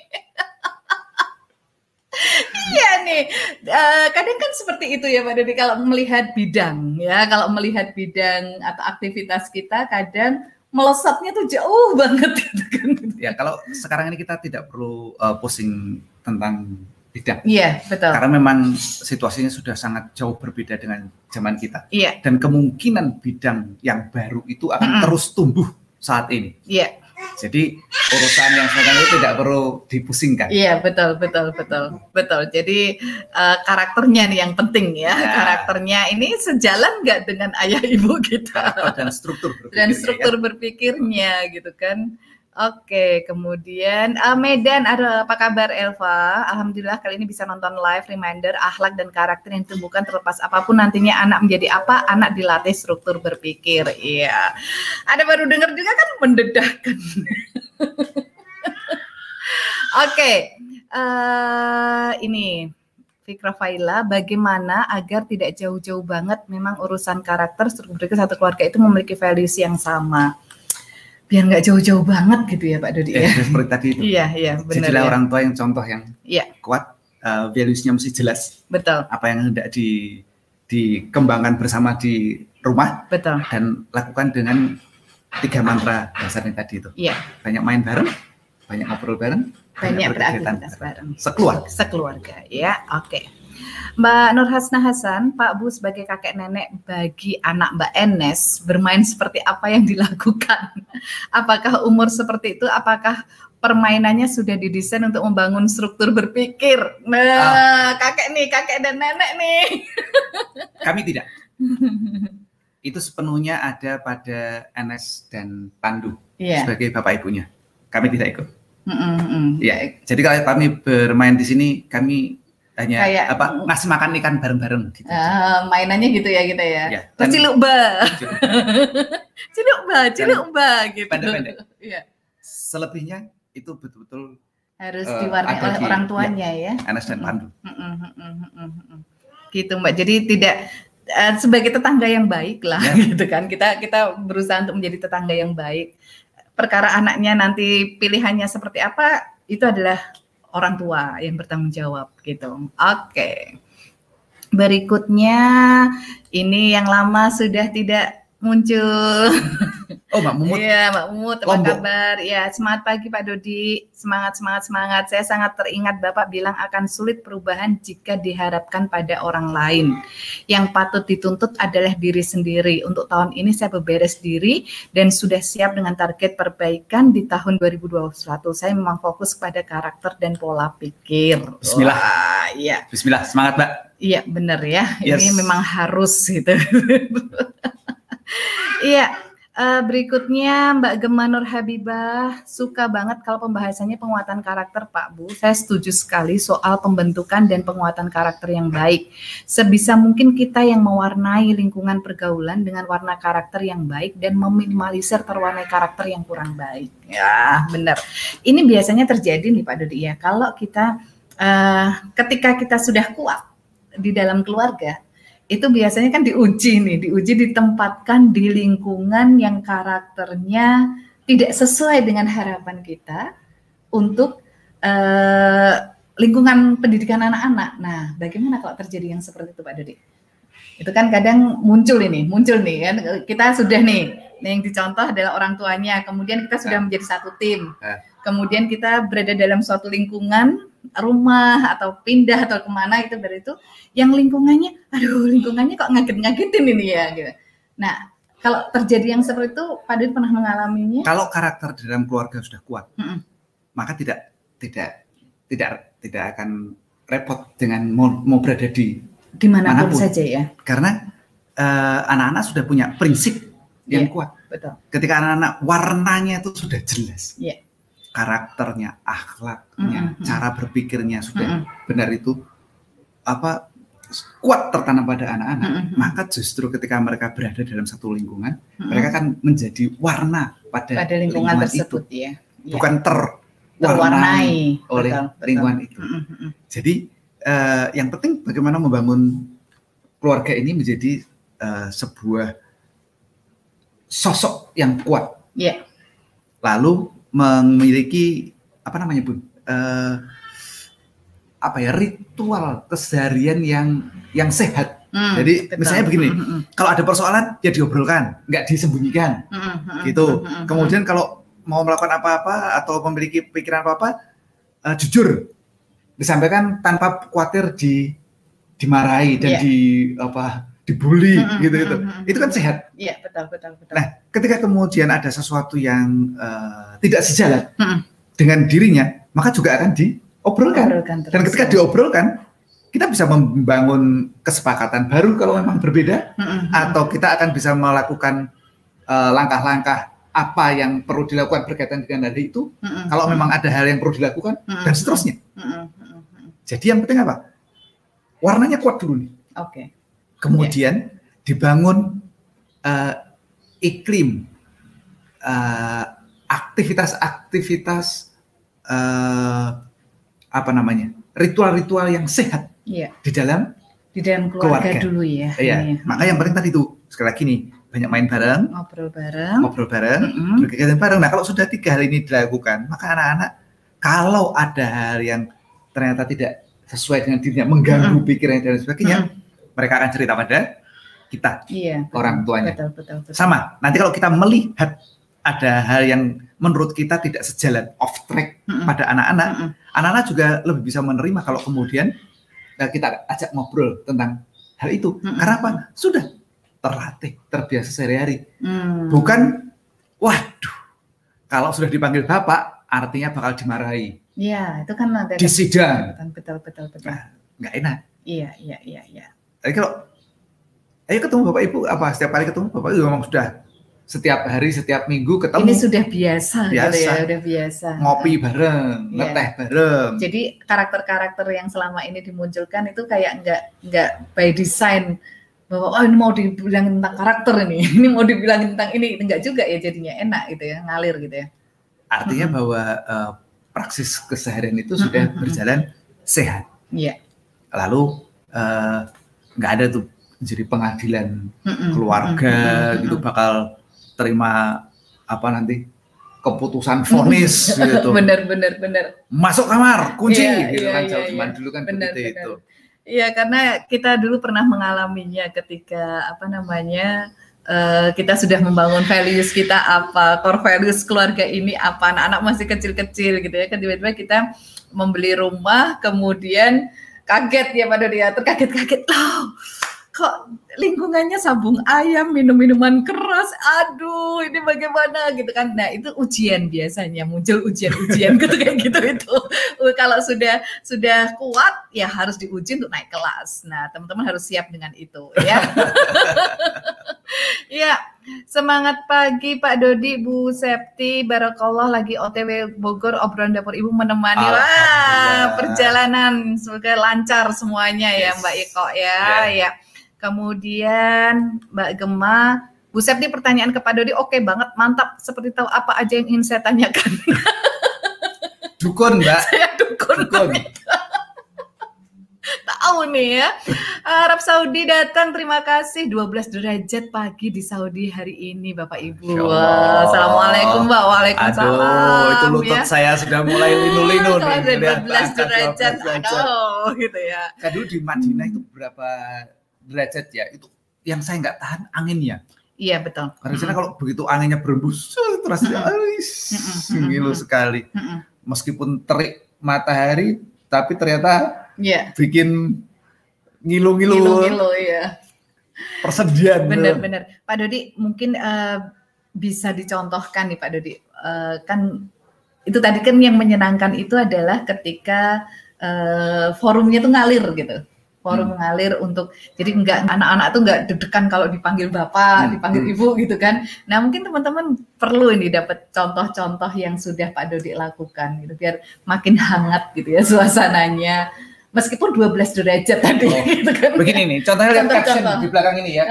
Iya nih, uh, kadang kan seperti itu ya Pak Dodi kalau melihat bidang ya, kalau melihat bidang atau aktivitas kita kadang melesatnya tuh jauh banget gitu kan. Ya kalau sekarang ini kita tidak perlu uh, pusing tentang bidang. Iya betul. Karena memang situasinya sudah sangat jauh berbeda dengan zaman kita. Iya. Dan kemungkinan bidang yang baru itu akan mm -hmm. terus tumbuh saat ini. Iya. Jadi urusan yang sekarang itu tidak perlu dipusingkan. Iya betul betul betul betul. Jadi uh, karakternya nih yang penting ya. ya. Karakternya ini sejalan nggak dengan ayah ibu kita. dan struktur berpikirnya. Dan struktur berpikirnya gitu kan. Oke, kemudian uh, Medan, ada apa kabar Elva? Alhamdulillah kali ini bisa nonton live reminder akhlak dan karakter yang ditumbuhkan terlepas apa pun nantinya anak menjadi apa, anak dilatih struktur berpikir. Iya. Ada baru dengar juga kan mendedahkan. Oke, uh, ini Fikra Faila, bagaimana agar tidak jauh-jauh banget memang urusan karakter struktur berpikir satu keluarga itu memiliki values yang sama biar nggak jauh-jauh banget gitu ya Pak Dodi ya. ya. Seperti tadi itu. Iya, iya, benar. Jadilah ya. orang tua yang contoh yang iya. kuat uh, values-nya mesti jelas. Betul. Apa yang hendak di dikembangkan bersama di rumah. Betul. Dan lakukan dengan tiga mantra dasarnya tadi itu. Iya. Banyak main bareng, banyak ngobrol bareng, banyak, banyak beraktivitas bareng. Sekeluarga. Sekeluarga, ya. Oke. Okay. Mbak Nur Hasna Hasan, Pak Bu sebagai kakek nenek bagi anak Mbak Enes bermain seperti apa yang dilakukan? Apakah umur seperti itu? Apakah permainannya sudah didesain untuk membangun struktur berpikir? Nah, ah. kakek nih, kakek dan nenek nih. Kami tidak. Itu sepenuhnya ada pada Enes dan Pandu yeah. sebagai bapak ibunya. Kami tidak ikut. Mm -hmm. Ya, jadi kalau kami bermain di sini, kami hanya kayak apa ngasih makan ikan bareng-bareng gitu. Uh, mainannya gitu ya kita ya. ya ciluk ba. ciluk ba, ciluk ba gitu. Pendek-pendek. Iya. Selebihnya itu betul-betul harus uh, diwarnai oleh di, orang tuanya ya. ya. Anas dan Pandu. Gitu Mbak. Jadi tidak uh, sebagai tetangga yang baik lah ya. gitu kan. Kita kita berusaha untuk menjadi tetangga yang baik. Perkara anaknya nanti pilihannya seperti apa itu adalah orang tua yang bertanggung jawab gitu. Oke. Okay. Berikutnya ini yang lama sudah tidak muncul. Oh, Mbak Mumut. Iya, Mbak Mumut, apa Lombok. kabar? Ya, semangat pagi Pak Dodi. Semangat, semangat, semangat. Saya sangat teringat Bapak bilang akan sulit perubahan jika diharapkan pada orang lain. Yang patut dituntut adalah diri sendiri. Untuk tahun ini saya beberes diri dan sudah siap dengan target perbaikan di tahun 2021. Saya memang fokus pada karakter dan pola pikir. Bismillah. Wah, iya. Bismillah, semangat Mbak. Iya, benar ya. Yes. Ini memang harus gitu. Iya, uh, berikutnya Mbak Gemma Nur Habibah suka banget kalau pembahasannya penguatan karakter Pak Bu. Saya setuju sekali soal pembentukan dan penguatan karakter yang baik. Sebisa mungkin kita yang mewarnai lingkungan pergaulan dengan warna karakter yang baik dan meminimalisir terwarnai karakter yang kurang baik. Ya, benar. Ini biasanya terjadi nih Pak Dodi ya. Kalau kita uh, ketika kita sudah kuat di dalam keluarga, itu biasanya kan diuji nih, diuji ditempatkan di lingkungan yang karakternya tidak sesuai dengan harapan kita untuk uh, lingkungan pendidikan anak-anak. Nah, bagaimana kalau terjadi yang seperti itu Pak Dodi? Itu kan kadang muncul ini, muncul nih kan kita sudah nih, yang dicontoh adalah orang tuanya, kemudian kita sudah menjadi satu tim. Eh. Kemudian kita berada dalam suatu lingkungan rumah atau pindah atau ke mana itu dari itu yang lingkungannya aduh lingkungannya kok ngaget-ngagetin ini ya gitu. Nah kalau terjadi yang seperti itu Pak Dwi pernah mengalaminya? Kalau karakter dalam keluarga sudah kuat mm -mm. maka tidak tidak tidak tidak akan repot dengan mau, mau berada di di mana pun mana pun. saja ya. Karena eh, anak-anak uh, sudah punya prinsip yang yeah, kuat. Betul. Ketika anak-anak warnanya itu sudah jelas. Yeah karakternya, akhlaknya, mm -hmm. cara berpikirnya sudah mm -hmm. benar itu apa kuat tertanam pada anak-anak, mm -hmm. maka justru ketika mereka berada dalam satu lingkungan, mm -hmm. mereka akan menjadi warna pada, pada lingkungan, lingkungan tersebut itu. ya. Bukan terwarnai oleh betul, lingkungan betul. itu. Mm -hmm. Jadi uh, yang penting bagaimana membangun keluarga ini menjadi uh, sebuah sosok yang kuat. Yeah. Lalu memiliki apa namanya bun uh, apa ya ritual keseharian yang yang sehat. Hmm, Jadi betul. misalnya begini, hmm, hmm, hmm. kalau ada persoalan ya diobrolkan, nggak disembunyikan, hmm, hmm, hmm gitu. Hmm, hmm, Kemudian kalau mau melakukan apa-apa atau memiliki pikiran apa-apa, uh, jujur disampaikan tanpa khawatir di dimarahi dan yeah. di apa dibully mm -hmm. gitu gitu. Mm -hmm. Itu kan sehat. Iya, betul betul betul. Nah, ketika kemudian ada sesuatu yang uh, tidak sejalan mm -hmm. dengan dirinya, maka juga akan diobrolkan. Dan ketika diobrolkan, kita bisa membangun kesepakatan baru kalau memang berbeda mm -hmm. atau kita akan bisa melakukan eh, langkah-langkah uh, apa yang perlu dilakukan berkaitan dengan hal itu. Mm -hmm. Kalau memang ada hal yang perlu dilakukan mm -hmm. dan seterusnya. Mm -hmm. Jadi yang penting apa? Warnanya kuat dulu nih. Oke. Okay Kemudian yeah. dibangun uh, iklim uh, aktivitas-aktivitas uh, apa namanya ritual-ritual yang sehat yeah. di dalam di dalam keluarga, keluarga. dulu ya. Iya. Yeah. Maka yang penting tadi itu sekali lagi nih banyak main bareng, ngobrol bareng, ngobrol bareng, mm -hmm. berkegiatan bareng. Nah kalau sudah tiga hal ini dilakukan, maka anak-anak kalau ada hal yang ternyata tidak sesuai dengan dirinya, mengganggu mm. pikirannya dan sebagainya, mm. Mereka akan cerita pada kita, iya, orang tuanya. Betul, betul, betul. Sama. Nanti kalau kita melihat ada hal yang menurut kita tidak sejalan off track mm -mm. pada anak-anak, mm -mm. anak-anak juga lebih bisa menerima kalau kemudian eh, kita ajak ngobrol tentang hal itu. Mm -mm. Karena apa? Sudah terlatih, terbiasa sehari-hari. Mm. Bukan, waduh, kalau sudah dipanggil bapak, artinya bakal dimarahi. Iya, itu kan nanti di sidang. Betul, betul, betul. Nah, nggak enak. Iya, iya, iya, iya. Tapi kalau ayo ketemu bapak ibu apa setiap kali ketemu bapak ibu memang sudah setiap hari, setiap minggu ketemu. Ini sudah biasa, biasa. Gitu ya, udah biasa. Ngopi bareng, yeah. ngeteh bareng. Jadi karakter-karakter yang selama ini dimunculkan itu kayak nggak nggak by design bahwa oh ini mau dibilang tentang karakter ini, ini mau dibilang tentang ini, enggak juga ya jadinya enak gitu ya, ngalir gitu ya. Artinya hmm. bahwa uh, praksis keseharian itu sudah hmm. berjalan sehat. Iya. Lalu uh, nggak ada tuh jadi pengadilan keluarga hmm. gitu bakal terima apa nanti keputusan vonis gitu. Bener bener bener. Masuk kamar, kunci iya, gitu iya, kan iya, iya. dulu kan bener, bener. itu. Iya, karena kita dulu pernah mengalaminya ketika apa namanya uh, kita sudah membangun values kita apa, core values keluarga ini apa, anak-anak masih kecil-kecil gitu ya, kan tiba-tiba kita membeli rumah, kemudian kaget ya pada dia, terkaget-kaget. Loh kok lingkungannya sabung ayam, minum minuman keras, aduh ini bagaimana gitu kan. Nah itu ujian biasanya, muncul ujian-ujian gitu kayak gitu itu. Kalau sudah sudah kuat ya harus diuji untuk naik kelas. Nah teman-teman harus siap dengan itu ya. ya semangat pagi Pak Dodi, Bu Septi, Barakallah lagi OTW Bogor, obrolan dapur Ibu menemani. Wah perjalanan semoga lancar semuanya ya, yes. ya Mbak Iko ya. Yeah. ya. Kemudian Mbak Gemma, Bu Septi pertanyaan kepada Dodi, oke okay banget, mantap. Seperti tahu apa aja yang ingin saya tanyakan. Dukun, Mbak. Saya dukun. dukun. tahu nih ya. Arab Saudi datang, terima kasih. 12 derajat pagi di Saudi hari ini, Bapak Ibu. Wah, Assalamualaikum, Mbak. Waalaikumsalam. Aduh, itu lutut ya. saya sudah mulai linu-linu nih. 12 derajat. Aduh, gitu ya. Dulu di Madinah itu berapa derajat ya itu yang saya nggak tahan anginnya. Iya betul. Karena mm -hmm. kalau begitu anginnya berembus terus mm -hmm. ngilu sekali. Mm -hmm. Meskipun terik matahari tapi ternyata yeah. bikin ngilu-ngilu. Ngilu-ngilu ya. Persediaan. Benar-benar. Pak Dodi mungkin uh, bisa dicontohkan nih Pak Dodi. Uh, kan itu tadi kan yang menyenangkan itu adalah ketika uh, forumnya tuh ngalir gitu forum hmm. mengalir untuk jadi enggak anak-anak tuh enggak deg-degan kalau dipanggil bapak, hmm. dipanggil hmm. ibu gitu kan. Nah, mungkin teman-teman perlu ini dapat contoh-contoh yang sudah Pak Dodi lakukan gitu biar makin hangat gitu ya suasananya. Meskipun 12 derajat tadi oh, gitu kan. Begini nih, contohnya lihat caption contoh. di belakang ini ya.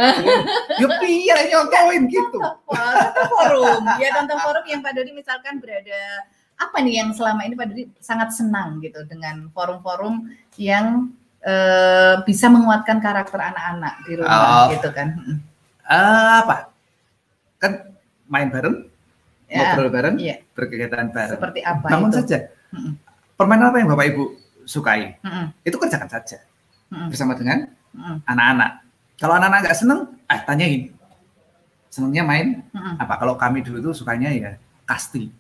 Yuk biar nyontohin gitu. Contoh forum, ya contoh forum yang Pak Dodi misalkan berada apa nih yang selama ini Pak Dodi sangat senang gitu dengan forum-forum yang uh, bisa menguatkan karakter anak-anak di rumah oh. gitu kan. Uh, apa? Kan main bareng, ya, ngobrol bareng, ya. berkegiatan bareng. Seperti apa Bangun itu? saja. Hmm. Permainan apa yang Bapak Ibu sukai? Hmm. Itu kerjakan saja. Hmm. Bersama dengan anak-anak. Hmm. Kalau anak-anak nggak seneng, ah tanyain. Senengnya main hmm. apa? Kalau kami dulu tuh sukanya ya kasti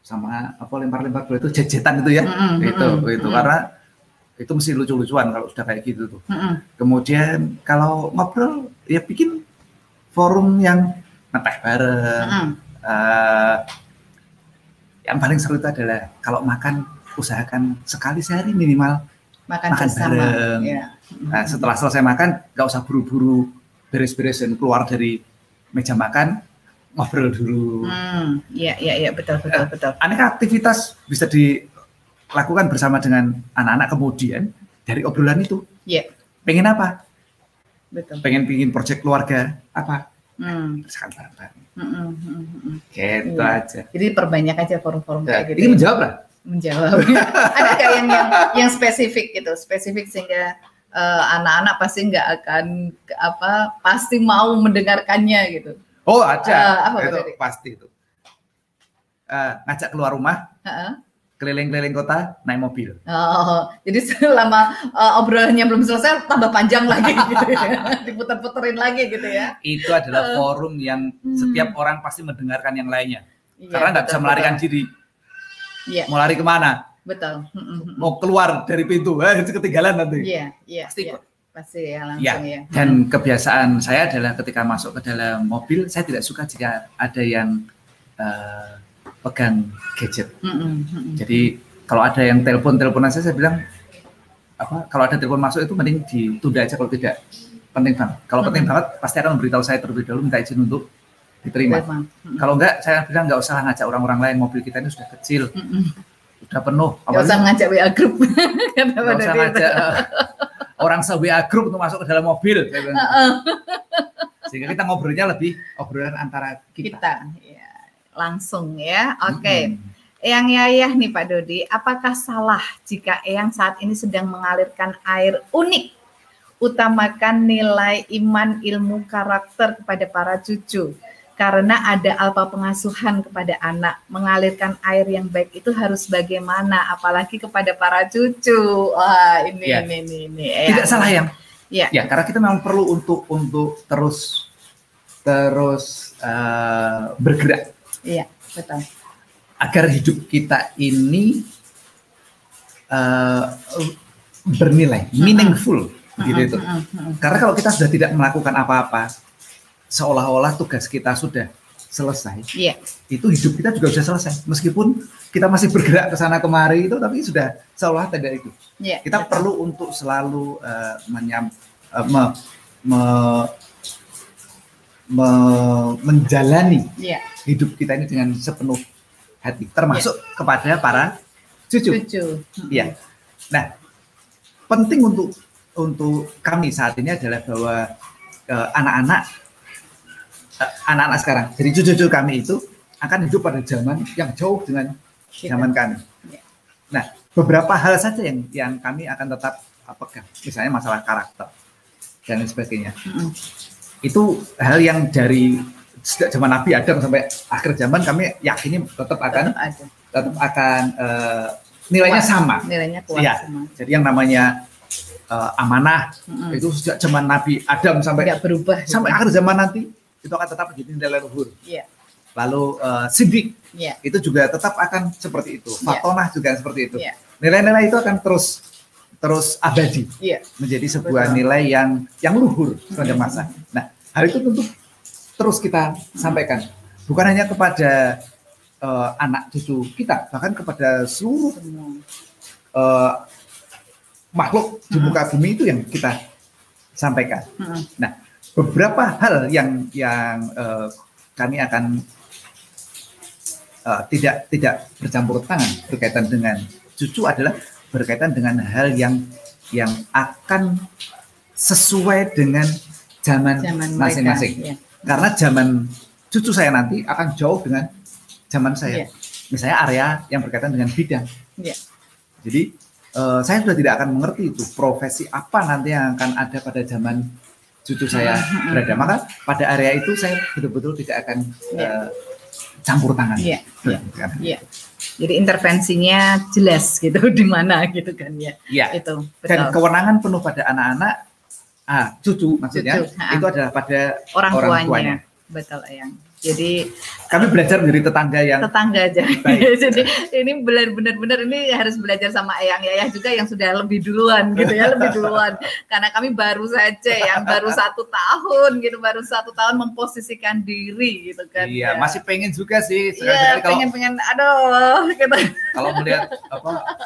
sama apa lempar-lempar bola itu jejetan itu ya. Hmm. Itu hmm. itu karena itu mesti lucu-lucuan kalau sudah kayak gitu tuh. Mm-hmm. Kemudian kalau ngobrol ya bikin forum yang ngeteh bareng. Mm-hmm. Uh, yang paling seru itu adalah kalau makan usahakan sekali sehari minimal makan, makan bareng. Yeah. Nah, setelah selesai makan nggak usah buru-buru beres-beres dan keluar dari meja makan ngobrol dulu. Hmm, iya iya iya betul betul betul. Aneka aktivitas bisa di lakukan bersama dengan anak-anak kemudian dari obrolan itu. Iya. Yeah. Pengen apa? Betul. Pengen bikin proyek keluarga apa? Hmm. Bareng-bareng. Hmm, hmm, hmm. Gitu iya. aja. Jadi perbanyak aja forum-forum ya, kayak gitu. Ini ya. menjawab lah. Menjawab. Ada kayak yang, yang yang spesifik gitu, spesifik sehingga uh, anak-anak pasti nggak akan apa pasti mau mendengarkannya gitu. Oh ada, uh, apa itu pasti itu. Uh, ngajak keluar rumah, uh -uh keliling-keliling kota naik mobil. Oh, jadi selama uh, obrolannya belum selesai tambah panjang lagi gitu ya. Diputer-puterin lagi gitu ya. Itu adalah uh, forum yang hmm. setiap orang pasti mendengarkan yang lainnya. Iya, Karena nggak bisa melarikan betul. diri. Iya. Mau lari ke mana? Betul. Hmm, hmm, hmm. Mau keluar dari pintu, eh, ketinggalan nanti. Iya, iya. Pasti iya. Pasti ya langsung ya. ya. Dan kebiasaan saya adalah ketika masuk ke dalam mobil, saya tidak suka jika ada yang uh, pegang gadget. Mm -hmm. Jadi kalau ada yang telepon teleponan saya, saya bilang apa? Kalau ada telepon masuk itu mending ditunda aja kalau tidak penting banget. Kalau mm -hmm. penting banget pasti akan memberitahu saya terlebih dahulu minta izin untuk diterima. Mm -hmm. Kalau enggak saya bilang nggak usah ngajak orang-orang lain mobil kita ini sudah kecil. Mm -hmm. Udah penuh. Gak usah ngajak WA group. Gak usah ngajak uh, orang se WA group untuk masuk ke dalam mobil. Sehingga kita ngobrolnya lebih obrolan antara kita. kita ya langsung ya. Oke. Okay. Hmm. Eyang Yayah nih Pak Dodi, apakah salah jika Eyang saat ini sedang mengalirkan air unik, utamakan nilai iman, ilmu, karakter kepada para cucu? Karena ada alpa pengasuhan kepada anak, mengalirkan air yang baik itu harus bagaimana, apalagi kepada para cucu. Wah, ini ya. ini ini ini. Tidak salah yang. Ya. ya, karena kita memang perlu untuk untuk terus terus uh, bergerak Iya, betul. Agar hidup kita ini uh, bernilai, meaningful, uh-huh. gitu itu. Uh-huh. Karena kalau kita sudah tidak melakukan apa-apa, seolah-olah tugas kita sudah selesai. Iya. Itu hidup kita juga sudah selesai. Meskipun kita masih bergerak ke sana kemari itu, tapi sudah seolah tidak itu. Iya, kita betul. perlu untuk selalu uh, menyam, uh, me, me, me, menjalani yeah. hidup kita ini dengan sepenuh hati, termasuk yeah. kepada para cucu. Cucu. Iya. Nah, penting untuk untuk kami saat ini adalah bahwa uh, anak-anak uh, anak-anak sekarang, jadi cucu-cucu kami itu akan hidup pada zaman yang jauh dengan zaman kami. Yeah. Nah, beberapa hal saja yang yang kami akan tetap pegang, misalnya masalah karakter dan sebagainya. Mm -hmm itu hal yang dari sejak zaman Nabi Adam sampai akhir zaman kami yakini tetap akan tetap, tetap akan uh, nilainya kuat, sama. Nilainya kuat ya. sama. Jadi yang namanya uh, amanah mm-hmm. itu sejak zaman Nabi Adam sampai Nggak berubah sampai akhir zaman nanti itu akan tetap menjadi nilai luhur. Yeah. Lalu uh, sidik yeah. itu juga tetap akan seperti itu. Iya. Fatonah yeah. juga seperti itu. Yeah. Nilai-nilai itu akan terus terus abadi iya. menjadi sebuah Betul. nilai yang yang luhur sepanjang masa. Nah, hal itu tentu terus kita sampaikan bukan hanya kepada uh, anak cucu kita, bahkan kepada seluruh uh, makhluk di muka bumi itu yang kita sampaikan. Nah, beberapa hal yang yang uh, kami akan uh, tidak tidak bercampur tangan berkaitan dengan cucu adalah berkaitan dengan hal yang yang akan sesuai dengan zaman masing-masing. Ya. Karena zaman cucu saya nanti akan jauh dengan zaman saya. Ya. Misalnya area yang berkaitan dengan bidang. Ya. Jadi uh, saya sudah tidak akan mengerti itu profesi apa nanti yang akan ada pada zaman cucu saya hmm, hmm, hmm. berada. Maka pada area itu saya betul-betul tidak akan ya. uh, campur tangan. Iya. Iya. Jadi intervensinya jelas gitu di mana gitu kan ya. Iya. Itu. Betul. Dan kewenangan penuh pada anak-anak ah cucu maksudnya cucu, itu adalah pada orang, orang tuanya. tuanya. Betul, Ayang. Jadi kami belajar dari tetangga yang tetangga aja. Jadi ini benar-benar benar ini harus belajar sama Eyang Yayah juga yang sudah lebih duluan gitu ya, lebih duluan. Karena kami baru saja yang baru satu tahun gitu, baru satu tahun memposisikan diri gitu kan. Iya, ya. masih pengen juga sih. Iya, pengen pengen aduh gitu. Kalau melihat apa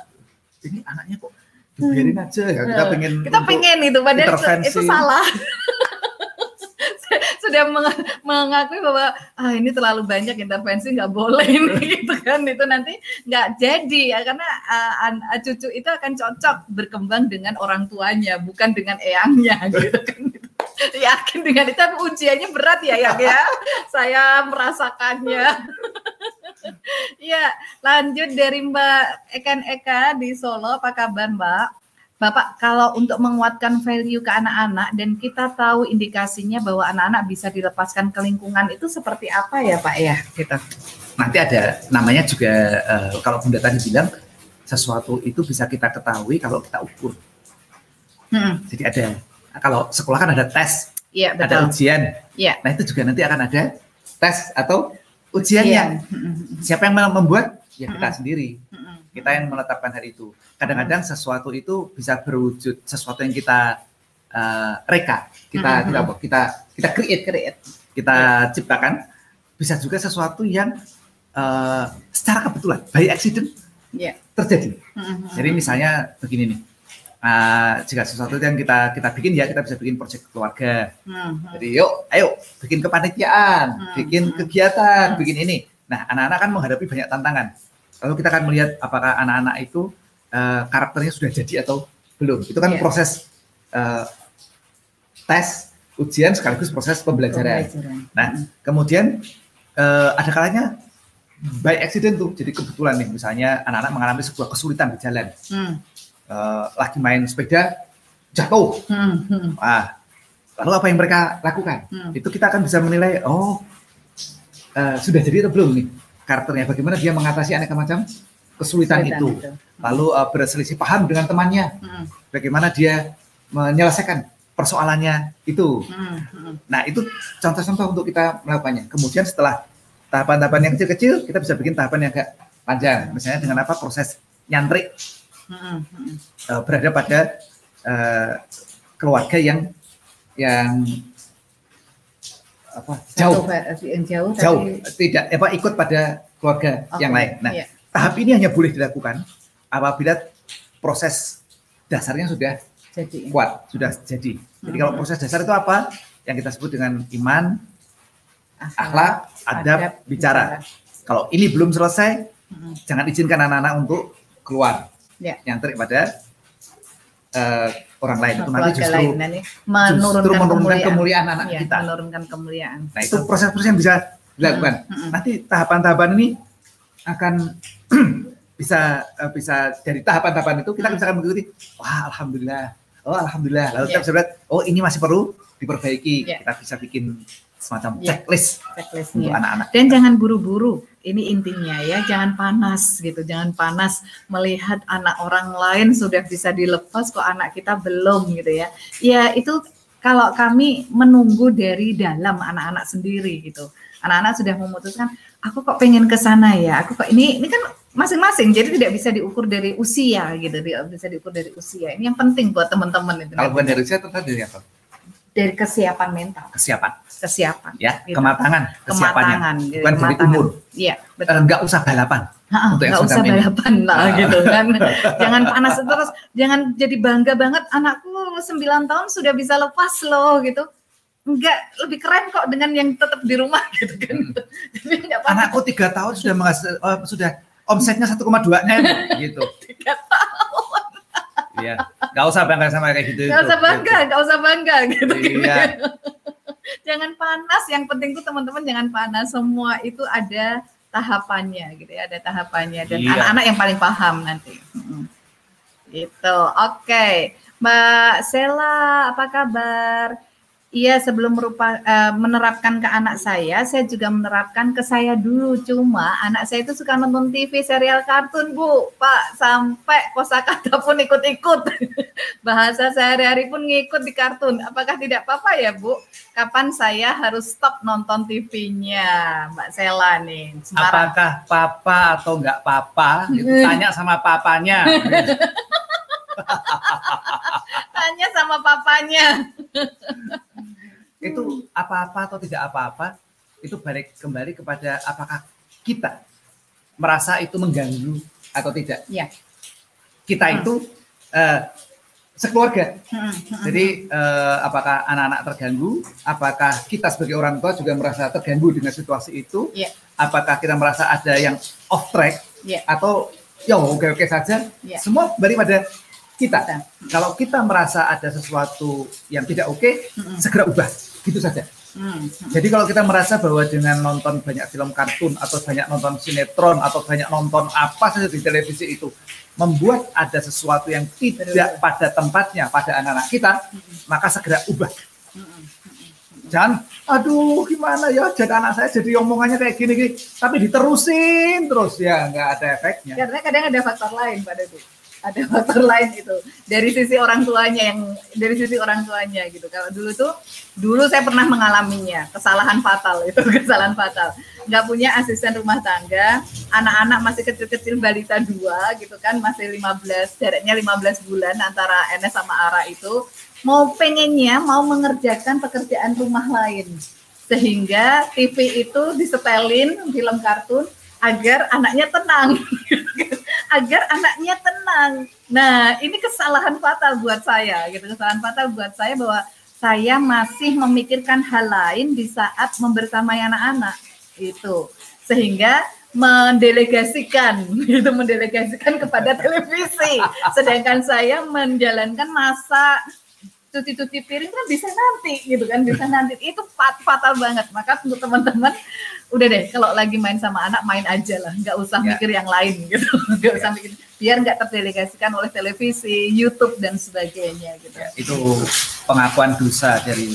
ini anaknya kok dibiarin aja ya kita pengen kita pengen itu padahal itu, itu salah sudah mengakui bahwa ah ini terlalu banyak intervensi nggak boleh ini gitu kan. Itu nanti nggak jadi ya karena uh, cucu itu akan cocok berkembang dengan orang tuanya bukan dengan eyangnya gitu kan. Yakin dengan itu tapi ujiannya berat ya ya ya. Saya merasakannya. Ya lanjut dari Mbak Ekan Eka di Solo. Apa kabar Mbak Bapak, kalau untuk menguatkan value ke anak-anak dan kita tahu indikasinya bahwa anak-anak bisa dilepaskan ke lingkungan itu seperti apa ya Pak ya? Kita nanti ada namanya juga uh, kalau Bunda tadi bilang sesuatu itu bisa kita ketahui kalau kita ukur. Hmm. Jadi ada kalau sekolah kan ada tes, ya, betul. ada ujian. Ya. Nah itu juga nanti akan ada tes atau ujiannya. Ya. Siapa yang membuat? Ya kita hmm. sendiri. Hmm. Kita yang menetapkan hal itu. Kadang-kadang hmm. sesuatu itu bisa berwujud sesuatu yang kita uh, reka, kita hmm. kita kita kita create, create, kita ya. ciptakan. Bisa juga sesuatu yang uh, secara kebetulan, by accident yeah. terjadi. Mm-hmm. Jadi misalnya begini nih, uh, jika sesuatu yang kita kita bikin ya kita bisa bikin proyek keluarga. Mm-hmm. Jadi yuk, ayo bikin kepanitiaan, mm-hmm. bikin kegiatan, mm-hmm. bikin ini. Nah anak-anak kan menghadapi banyak tantangan. Lalu kita akan melihat apakah anak-anak itu uh, karakternya sudah jadi atau belum. Itu kan yeah. proses uh, tes, ujian sekaligus proses pembelajaran. pembelajaran. Nah kemudian uh, ada kalanya by accident tuh jadi kebetulan nih misalnya anak-anak mengalami sebuah kesulitan di jalan hmm. uh, lagi main sepeda jatuh hmm. Hmm. Ah, lalu apa yang mereka lakukan hmm. itu kita akan bisa menilai oh uh, sudah jadi atau belum nih karakternya bagaimana dia mengatasi aneka macam kesulitan, itu. itu lalu uh, berselisih paham dengan temannya hmm. bagaimana dia menyelesaikan persoalannya itu hmm. Hmm. nah itu contoh-contoh untuk kita melakukannya kemudian setelah tahapan-tahapan yang kecil-kecil kita bisa bikin tahapan yang agak panjang misalnya dengan apa proses nyantri hmm, hmm. Uh, berada pada uh, keluarga yang yang apa jauh yang jauh, jauh tapi... tidak apa ikut pada keluarga okay. yang lain nah yeah. tahap ini hanya boleh dilakukan apabila proses dasarnya sudah jadi. kuat sudah jadi jadi hmm. kalau proses dasar itu apa yang kita sebut dengan iman akhlak, adab, adab bicara. bicara. Kalau ini belum selesai, hmm. jangan izinkan anak-anak untuk keluar. Ya. Yang pada uh, orang lain itu nanti justru, lain, nanti menurunkan, justru menurunkan kemuliaan, kemuliaan anak ya, kita. Menurunkan kemuliaan. Nah itu proses-proses yang bisa dilakukan. Hmm. Hmm. Nanti tahapan-tahapan ini akan bisa uh, bisa dari tahapan-tahapan itu kita bisa mengikuti. Wah alhamdulillah. Oh alhamdulillah. Lalu yeah. kita bisa lihat. Oh ini masih perlu diperbaiki. Yeah. Kita bisa bikin semacam ya, checklist, checklist untuk ya. anak-anak. Dan jangan buru-buru. Ini intinya ya, jangan panas gitu, jangan panas melihat anak orang lain sudah bisa dilepas kok anak kita belum gitu ya. Ya itu kalau kami menunggu dari dalam anak-anak sendiri gitu. Anak-anak sudah memutuskan, aku kok pengen ke sana ya. Aku kok ini ini kan masing-masing jadi tidak bisa diukur dari usia gitu, tidak bisa diukur dari usia. Ini yang penting buat teman-teman. Kalau bukan dari usia tetap dari apa? Dari kesiapan mental. Kesiapan. Kesiapan. Ya, gitu. kematangan. Kesiapannya. Kematangan. Gitu, Bukan dari umur. Iya, betul. Enggak usah balapan. Enggak usah balapan lah nah. gitu kan. jangan panas terus, jangan jadi bangga banget anakku 9 tahun sudah bisa lepas loh gitu. Enggak, lebih keren kok dengan yang tetap di rumah gitu kan. Jadi Anakku tiga tahun sudah menghasil, uh, sudah omsetnya 1,2 m gitu. Tiga tahun. Iya, nggak usah bangga sama kayak gitu. Nggak usah bangga, nggak usah bangga gitu. Iya. jangan panas, yang penting tuh teman-teman jangan panas. Semua itu ada tahapannya gitu ya, ada tahapannya dan iya. anak-anak iya. yang paling paham nanti. Hmm. Gitu. Oke, okay. Mbak Sela, apa kabar? Iya, sebelum merupa, uh, menerapkan ke anak saya, saya juga menerapkan ke saya dulu. Cuma anak saya itu suka nonton TV serial kartun, Bu. Pak, sampai kosakata pun ikut-ikut. Bahasa sehari-hari pun ngikut di kartun. Apakah tidak apa-apa ya, Bu? Kapan saya harus stop nonton TV-nya, Mbak Sela nih? Apakah papa atau enggak papa? Tanya sama papanya. Tanya sama papanya. itu apa-apa atau tidak apa-apa, itu balik kembali kepada apakah kita merasa itu mengganggu atau tidak. Ya. Kita hmm. itu uh, sekeluarga. Hmm, hmm. Jadi uh, apakah anak-anak terganggu? Apakah kita sebagai orang tua juga merasa terganggu dengan situasi itu? Ya. Apakah kita merasa ada yang off track? Ya. Atau ya oke-oke saja? Ya. Semua kembali pada kita. Kalau kita merasa ada sesuatu yang tidak oke, okay, mm-hmm. segera ubah, gitu saja. Mm-hmm. Jadi kalau kita merasa bahwa dengan nonton banyak film kartun atau banyak nonton sinetron atau banyak nonton apa saja di televisi itu membuat ada sesuatu yang tidak pada tempatnya pada anak-anak kita, mm-hmm. maka segera ubah. Mm-hmm. jangan aduh gimana ya jadi anak saya jadi omongannya kayak gini gini tapi diterusin terus ya nggak ada efeknya karena kadang ada faktor lain pada itu ada faktor lain itu dari sisi orang tuanya yang dari sisi orang tuanya gitu. Kalau dulu tuh dulu saya pernah mengalaminya. Kesalahan fatal itu kesalahan fatal. Nggak punya asisten rumah tangga. Anak-anak masih kecil-kecil balita dua gitu kan masih 15 jaraknya 15 bulan antara Enes sama Ara itu. Mau pengennya mau mengerjakan pekerjaan rumah lain. Sehingga TV itu disetelin film kartun agar anaknya tenang. Agar anaknya tenang. Nah ini kesalahan fatal buat saya gitu. Kesalahan fatal buat saya bahwa saya masih memikirkan hal lain di saat membersamai anak-anak itu sehingga mendelegasikan itu mendelegasikan kepada televisi. Sedangkan saya menjalankan masa cuci-cuci piring kan bisa nanti gitu kan bisa nanti. Itu fatal banget. Maka untuk teman-teman udah deh kalau lagi main sama anak main aja lah. Nggak usah ya. mikir yang lain gitu. Nggak ya. usah mikir. Biar nggak terdelegasikan oleh televisi YouTube dan sebagainya gitu. Ya, itu pengakuan dosa dari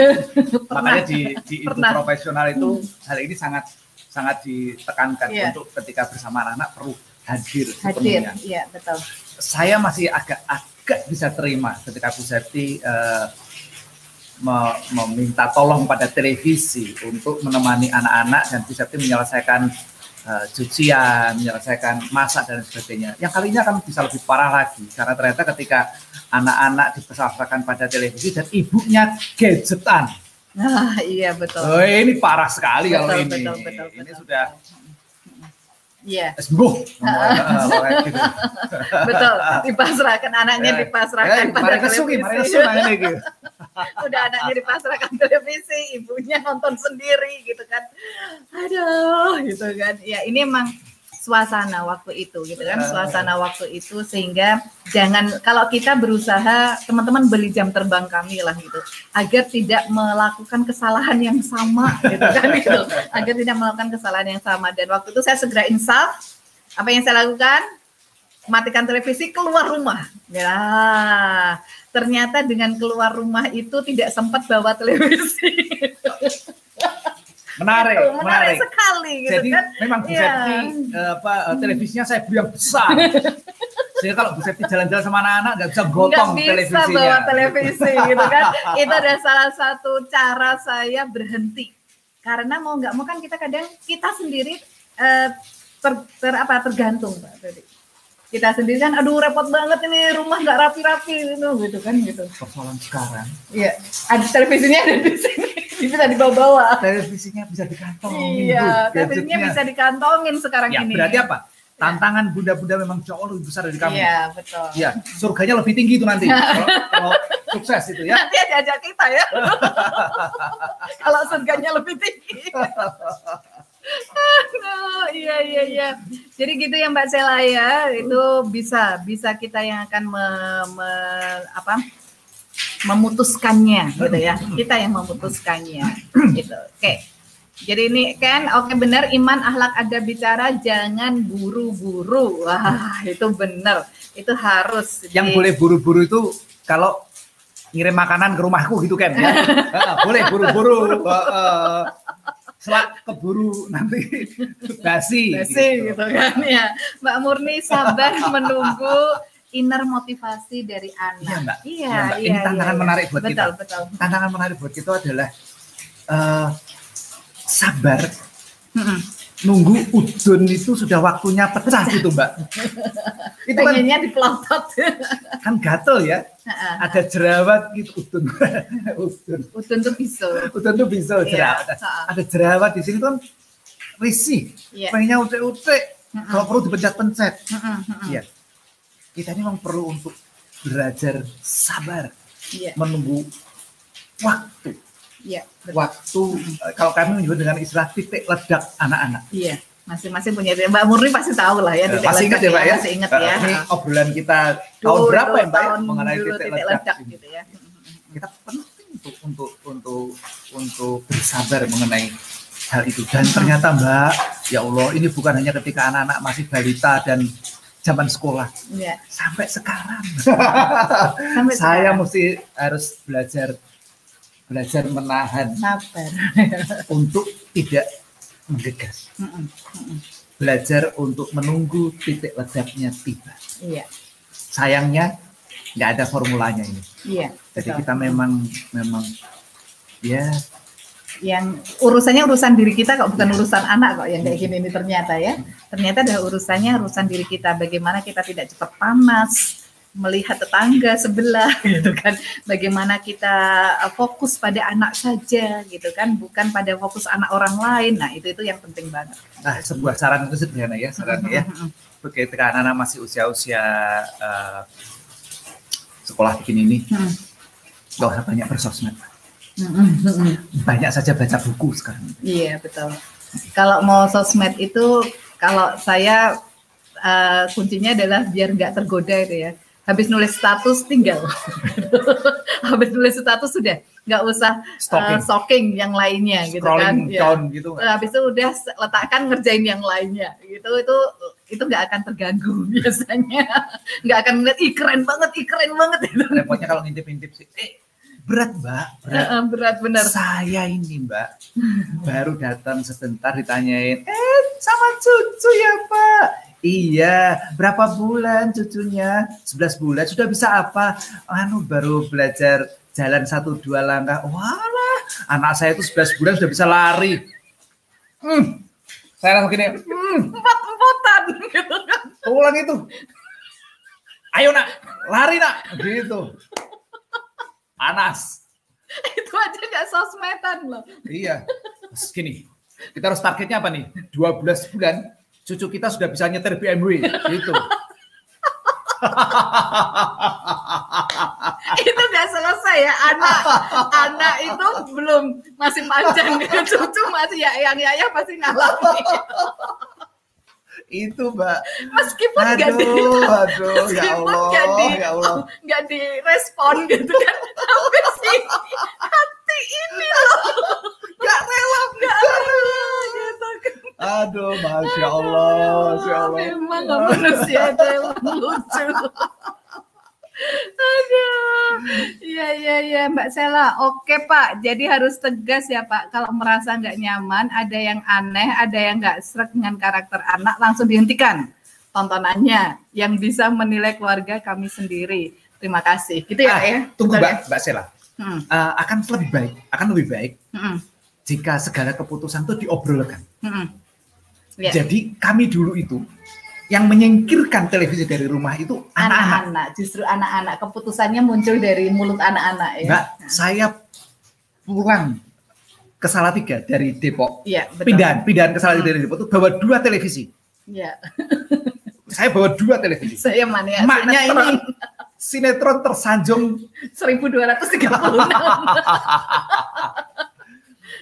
makanya di, di itu profesional itu hmm. hal ini sangat sangat ditekankan ya. untuk ketika bersama anak-anak perlu hadir hadir iya betul. Saya masih agak agak bisa terima ketika Bu Septi uh, meminta tolong pada televisi untuk menemani anak-anak dan Septi menyelesaikan uh, cucian, menyelesaikan masak dan sebagainya. Yang kali ini akan bisa lebih parah lagi karena ternyata ketika anak-anak dipersalahkan pada televisi dan ibunya gadgetan. Ah, iya betul. Oh, ini parah sekali betul, kalau ini. Betul, betul, betul, ini sudah Iya. Sembuh. gitu. Betul. Dipasrahkan anaknya eh, dipasrahkan eh, pada televisi. gitu. Udah anaknya dipasrahkan televisi, ibunya nonton sendiri gitu kan. Aduh, gitu kan. Ya ini emang suasana waktu itu gitu kan? Suasana waktu itu sehingga jangan kalau kita berusaha teman-teman beli jam terbang kami lah gitu. Agar tidak melakukan kesalahan yang sama gitu kan? Gitu. Agar tidak melakukan kesalahan yang sama. Dan waktu itu saya segera insaf apa yang saya lakukan? Matikan televisi keluar rumah. Ya ternyata dengan keluar rumah itu tidak sempat bawa televisi menarik, gitu, menarik, menarik sekali gitu Jadi kan. memang Bu yeah. Septi uh, apa uh, televisinya saya beli yang besar. Sehingga kalau Bu Septi jalan-jalan sama anak-anak nggak bisa gotong nggak bisa bawa televisi gitu kan. Itu adalah salah satu cara saya berhenti. Karena mau nggak mau kan kita kadang kita sendiri uh, ter, ter apa tergantung Pak Tadi kita sendiri kan aduh repot banget ini rumah nggak rapi-rapi gitu gitu kan gitu persoalan sekarang iya ada televisinya ada di sini bisa dibawa-bawa televisinya bisa dikantongin iya televisinya bisa dikantongin sekarang ya, ini berarti apa tantangan bunda-bunda memang jauh lebih besar dari kamu. Iya, betul. Iya, surganya lebih tinggi itu nanti. kalau, kalau sukses itu ya. Nanti aja kita ya. kalau surganya lebih tinggi. Aduh, iya iya iya. Jadi gitu ya Mbak Sela ya, itu bisa bisa kita yang akan me, me, apa memutuskannya gitu ya. Kita yang memutuskannya gitu. Oke. Jadi ini kan oke benar iman ahlak ada bicara jangan buru-buru. Wah, itu benar. Itu harus. Yang Jadi, boleh buru-buru itu kalau ngirim makanan ke rumahku gitu kan ya. boleh buru-buru selak keburu nanti basi. Basi gitu. gitu kan ya. Mbak Murni sabar menunggu inner motivasi dari anak. Iya mbak. Iya. iya mbak. Ini iya, tantangan iya, menarik buat betul, kita. Betul. Tantangan menarik buat kita adalah uh, sabar. Hmm nunggu udun itu sudah waktunya pecah gitu mbak. itu kan dipelotot. kan gatel ya. Ada jerawat gitu udun. udun. Udun tuh bisa. Udun tuh bisa iya, jerawat. Ada jerawat di sini kan risih. Yeah. Pengennya utek-utek. Kalau perlu dipencet-pencet. Iya. Kita ini memang perlu untuk belajar sabar. Yeah. Menunggu waktu Iya. Waktu hmm. kalau kami menyebut dengan istilah titik ledak anak-anak. Iya. Masing-masing punya Mbak Murni pasti tahu lah ya titik Pasti ingat ya Mbak ya. Masih ingat ya. Ini obrolan kita tahun berapa ya Mbak ya, mengenai titik, titik ledak, ledak gitu ya. Kita penting untuk untuk untuk untuk bersabar mengenai hal itu dan ternyata Mbak ya Allah ini bukan hanya ketika anak-anak masih balita dan zaman sekolah. Ya. sampai sekarang. Sampai saya sekarang. mesti harus belajar belajar menahan sabar. untuk tidak menggegas belajar untuk menunggu titik ledaknya tiba. Iya. Sayangnya nggak ada formulanya ini. Iya jadi betul. kita memang memang ya yang urusannya urusan diri kita kok bukan urusan anak kok yang kayak gini ini ternyata ya. Ternyata ada urusannya urusan diri kita. Bagaimana kita tidak cepat panas melihat tetangga sebelah gitu kan. Bagaimana kita uh, fokus pada anak saja gitu kan. Bukan pada fokus anak orang lain. Nah itu itu yang penting banget. Nah sebuah saran itu sederhana ya saran ya. Ketika anak-anak masih usia-usia uh, sekolah begini ini hmm. gak usah banyak bersosmed banyak saja baca buku sekarang. Iya betul. Kalau mau sosmed itu kalau saya uh, kuncinya adalah biar nggak tergoda itu ya. Habis nulis status tinggal. Habis nulis status sudah. Nggak usah stalking. Uh, stalking yang lainnya gitu kan. Ya. gitu habis itu udah letakkan ngerjain yang lainnya. Gitu itu itu nggak akan terganggu biasanya. Nggak akan ngeliat ih keren banget ih keren banget. Itu repotnya kalau ngintip-ngintip sih eh berat mbak berat, uh, berat benar saya ini mbak baru datang sebentar ditanyain eh sama cucu ya pak Iya, berapa bulan cucunya? 11 bulan, sudah bisa apa? Anu baru belajar jalan satu dua langkah. Walah, anak saya itu 11 bulan sudah bisa lari. Hmm, saya langsung gini, hmm, empat-empatan gitu kan. Ulang itu. Ayo nak, lari nak, gitu. Panas. itu aja nggak sosmedan loh. Iya, gini, kita harus targetnya apa nih? 12 bulan, cucu kita sudah bisa nyetir BMW gitu. itu nggak selesai ya anak anak itu belum masih panjang cucu masih ya yang ya pasti ngalami itu mbak meskipun nggak di aduh, ya Allah, gak di ya Allah. nggak direspon gitu kan tapi sih hati ini loh nggak rela nggak rela gitu kan Aduh, masya Allah, masya Allah. Memang manusia itu lucu. Aduh, iya iya iya Mbak Sela. Oke Pak, jadi harus tegas ya Pak. Kalau merasa nggak nyaman, ada yang aneh, ada yang nggak serak dengan karakter anak, langsung dihentikan tontonannya. Yang bisa menilai keluarga kami sendiri. Terima kasih. Gitu ya, ah, ya. Tunggu Mbak, ya? Mbak Sela. Hmm. Uh, akan lebih baik, akan lebih baik hmm. jika segala keputusan itu diobrolkan. Hmm Yeah. Jadi kami dulu itu yang menyingkirkan televisi dari rumah itu anak-anak. Justru anak-anak. Keputusannya muncul dari mulut anak-anak ya. Enggak, nah. saya pulang ke Salatiga dari Depok. Iya, betul. Pindahan, pindahan ke Salatiga hmm. dari Depok itu bawa dua televisi. Iya. saya bawa dua televisi. Saya mania Maknya ini sinetron tersanjung 1236.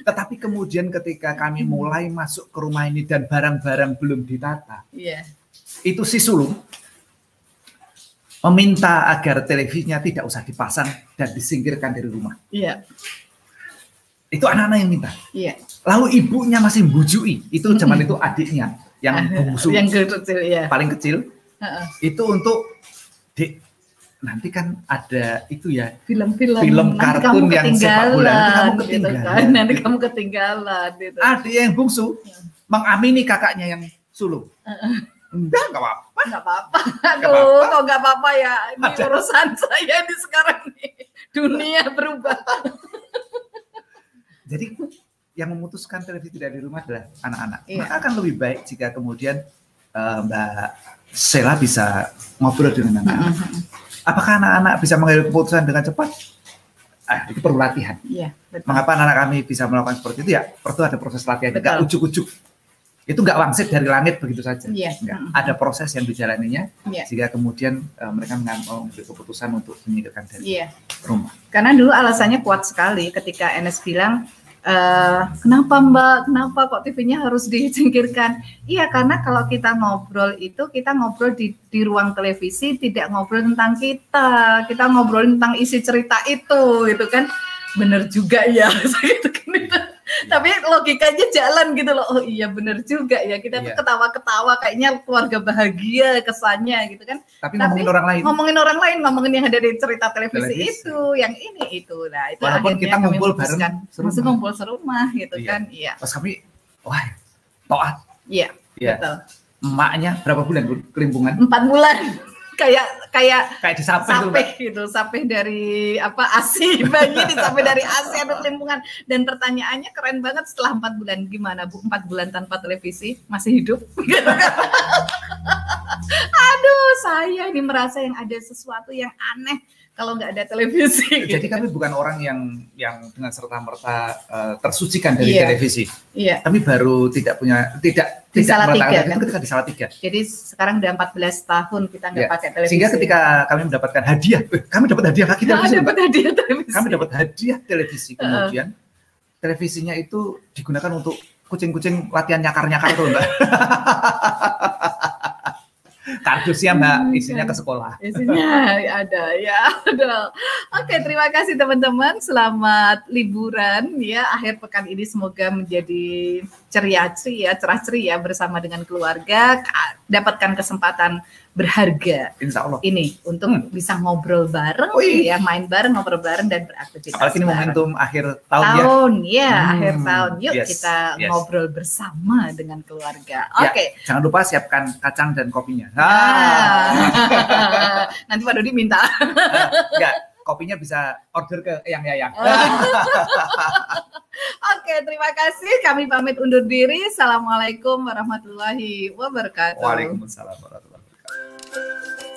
Tetapi kemudian ketika kami mulai masuk ke rumah ini dan barang-barang belum ditata, yeah. Itu si sulung meminta agar televisinya tidak usah dipasang dan disingkirkan dari rumah. Iya. Itu anak-anak yang minta. Iya. Lalu ibunya masih bujui. Itu zaman itu adiknya yang bungsu. yang kecil ya. Paling kecil. Uh -uh. Itu untuk Dek, nanti kan ada itu ya film-film film kartun yang sepak bola nanti kamu ketinggalan gitu kan. nanti kamu ketinggalan gitu. ada yang bungsu ya. mengamini kakaknya yang sulung enggak nggak apa-apa nggak apa-apa aduh kok nggak apa-apa ya ini ada. urusan saya di sekarang nih dunia berubah jadi yang memutuskan televisi dari rumah adalah anak-anak iya. maka akan lebih baik jika kemudian uh, Mbak Sela bisa ngobrol dengan anak-anak mm -hmm Apakah anak-anak bisa mengambil keputusan dengan cepat? Ah, itu perlu latihan. Iya, Mengapa anak-anak kami bisa melakukan seperti itu? Ya, perlu ada proses latihan. Enggak ujuk-ujuk. Itu enggak wangsit dari langit begitu saja. Iya. Enggak. Ada proses yang dijalaninya iya. sehingga kemudian uh, mereka mengambil keputusan untuk menyingkirkan dari iya. rumah. Karena dulu alasannya kuat sekali ketika NS bilang Uh, kenapa Mbak? Kenapa kok TV-nya harus disingkirkan? Iya, karena kalau kita ngobrol itu kita ngobrol di, di ruang televisi, tidak ngobrol tentang kita, kita ngobrol tentang isi cerita itu, gitu kan? Bener juga ya, gitu kan? Tapi logikanya jalan gitu loh. Oh iya bener juga ya. Kita iya. tuh ketawa-ketawa kayaknya keluarga bahagia kesannya gitu kan. Tapi, Tapi ngomongin orang lain. Ngomongin orang lain, ngomongin yang ada di cerita televisi, televisi. itu, yang ini itu. Nah, itu Walaupun kita ngumpul bareng Masih ngumpul serumah gitu iya. kan. Iya. Pas kami wah, toat. Iya. Iya. Betul. Emaknya berapa bulan kelimpungan? Empat bulan kayak kayak kayak disapeh sapeh gitu, sapeh dari apa ASI bayi disapeh dari ASI atau lingkungan. Dan pertanyaannya keren banget setelah empat bulan gimana bu? Empat bulan tanpa televisi masih hidup? Aduh saya ini merasa yang ada sesuatu yang aneh kalau nggak ada televisi. Jadi kami bukan orang yang yang dengan serta merta uh, tersucikan dari iya. televisi. Iya. Kami baru tidak punya tidak di tidak tiga, kan? itu ketika di tiga. Jadi sekarang udah 14 tahun kita nggak iya. pakai televisi. Sehingga ketika kami mendapatkan hadiah, eh, kami dapat hadiah lagi televisi. dapat hadiah televisi. Kami dapat hadiah televisi kemudian uh. televisinya itu digunakan untuk kucing-kucing latihan nyakar-nyakar itu enggak. kardusnya mbak iya, isinya ke sekolah. Isinya ada ya ada. Oke terima kasih teman-teman. Selamat liburan ya. Akhir pekan ini semoga menjadi ceria ceria cerah ceria bersama dengan keluarga. Dapatkan kesempatan berharga Insya Allah. ini untuk hmm. bisa ngobrol bareng iya. ya main bareng ngobrol bareng dan beraktivitas apalagi ini momentum akhir tahun, tahun ya, ya hmm. akhir tahun yuk yes. kita yes. ngobrol bersama dengan keluarga ya, oke okay. jangan lupa siapkan kacang dan kopinya ah. nanti Pak Dodi minta enggak kopinya bisa order ke yang yayang Oke, terima kasih. Kami pamit undur diri. Assalamualaikum warahmatullahi wabarakatuh. Waalaikumsalam warahmatullahi Música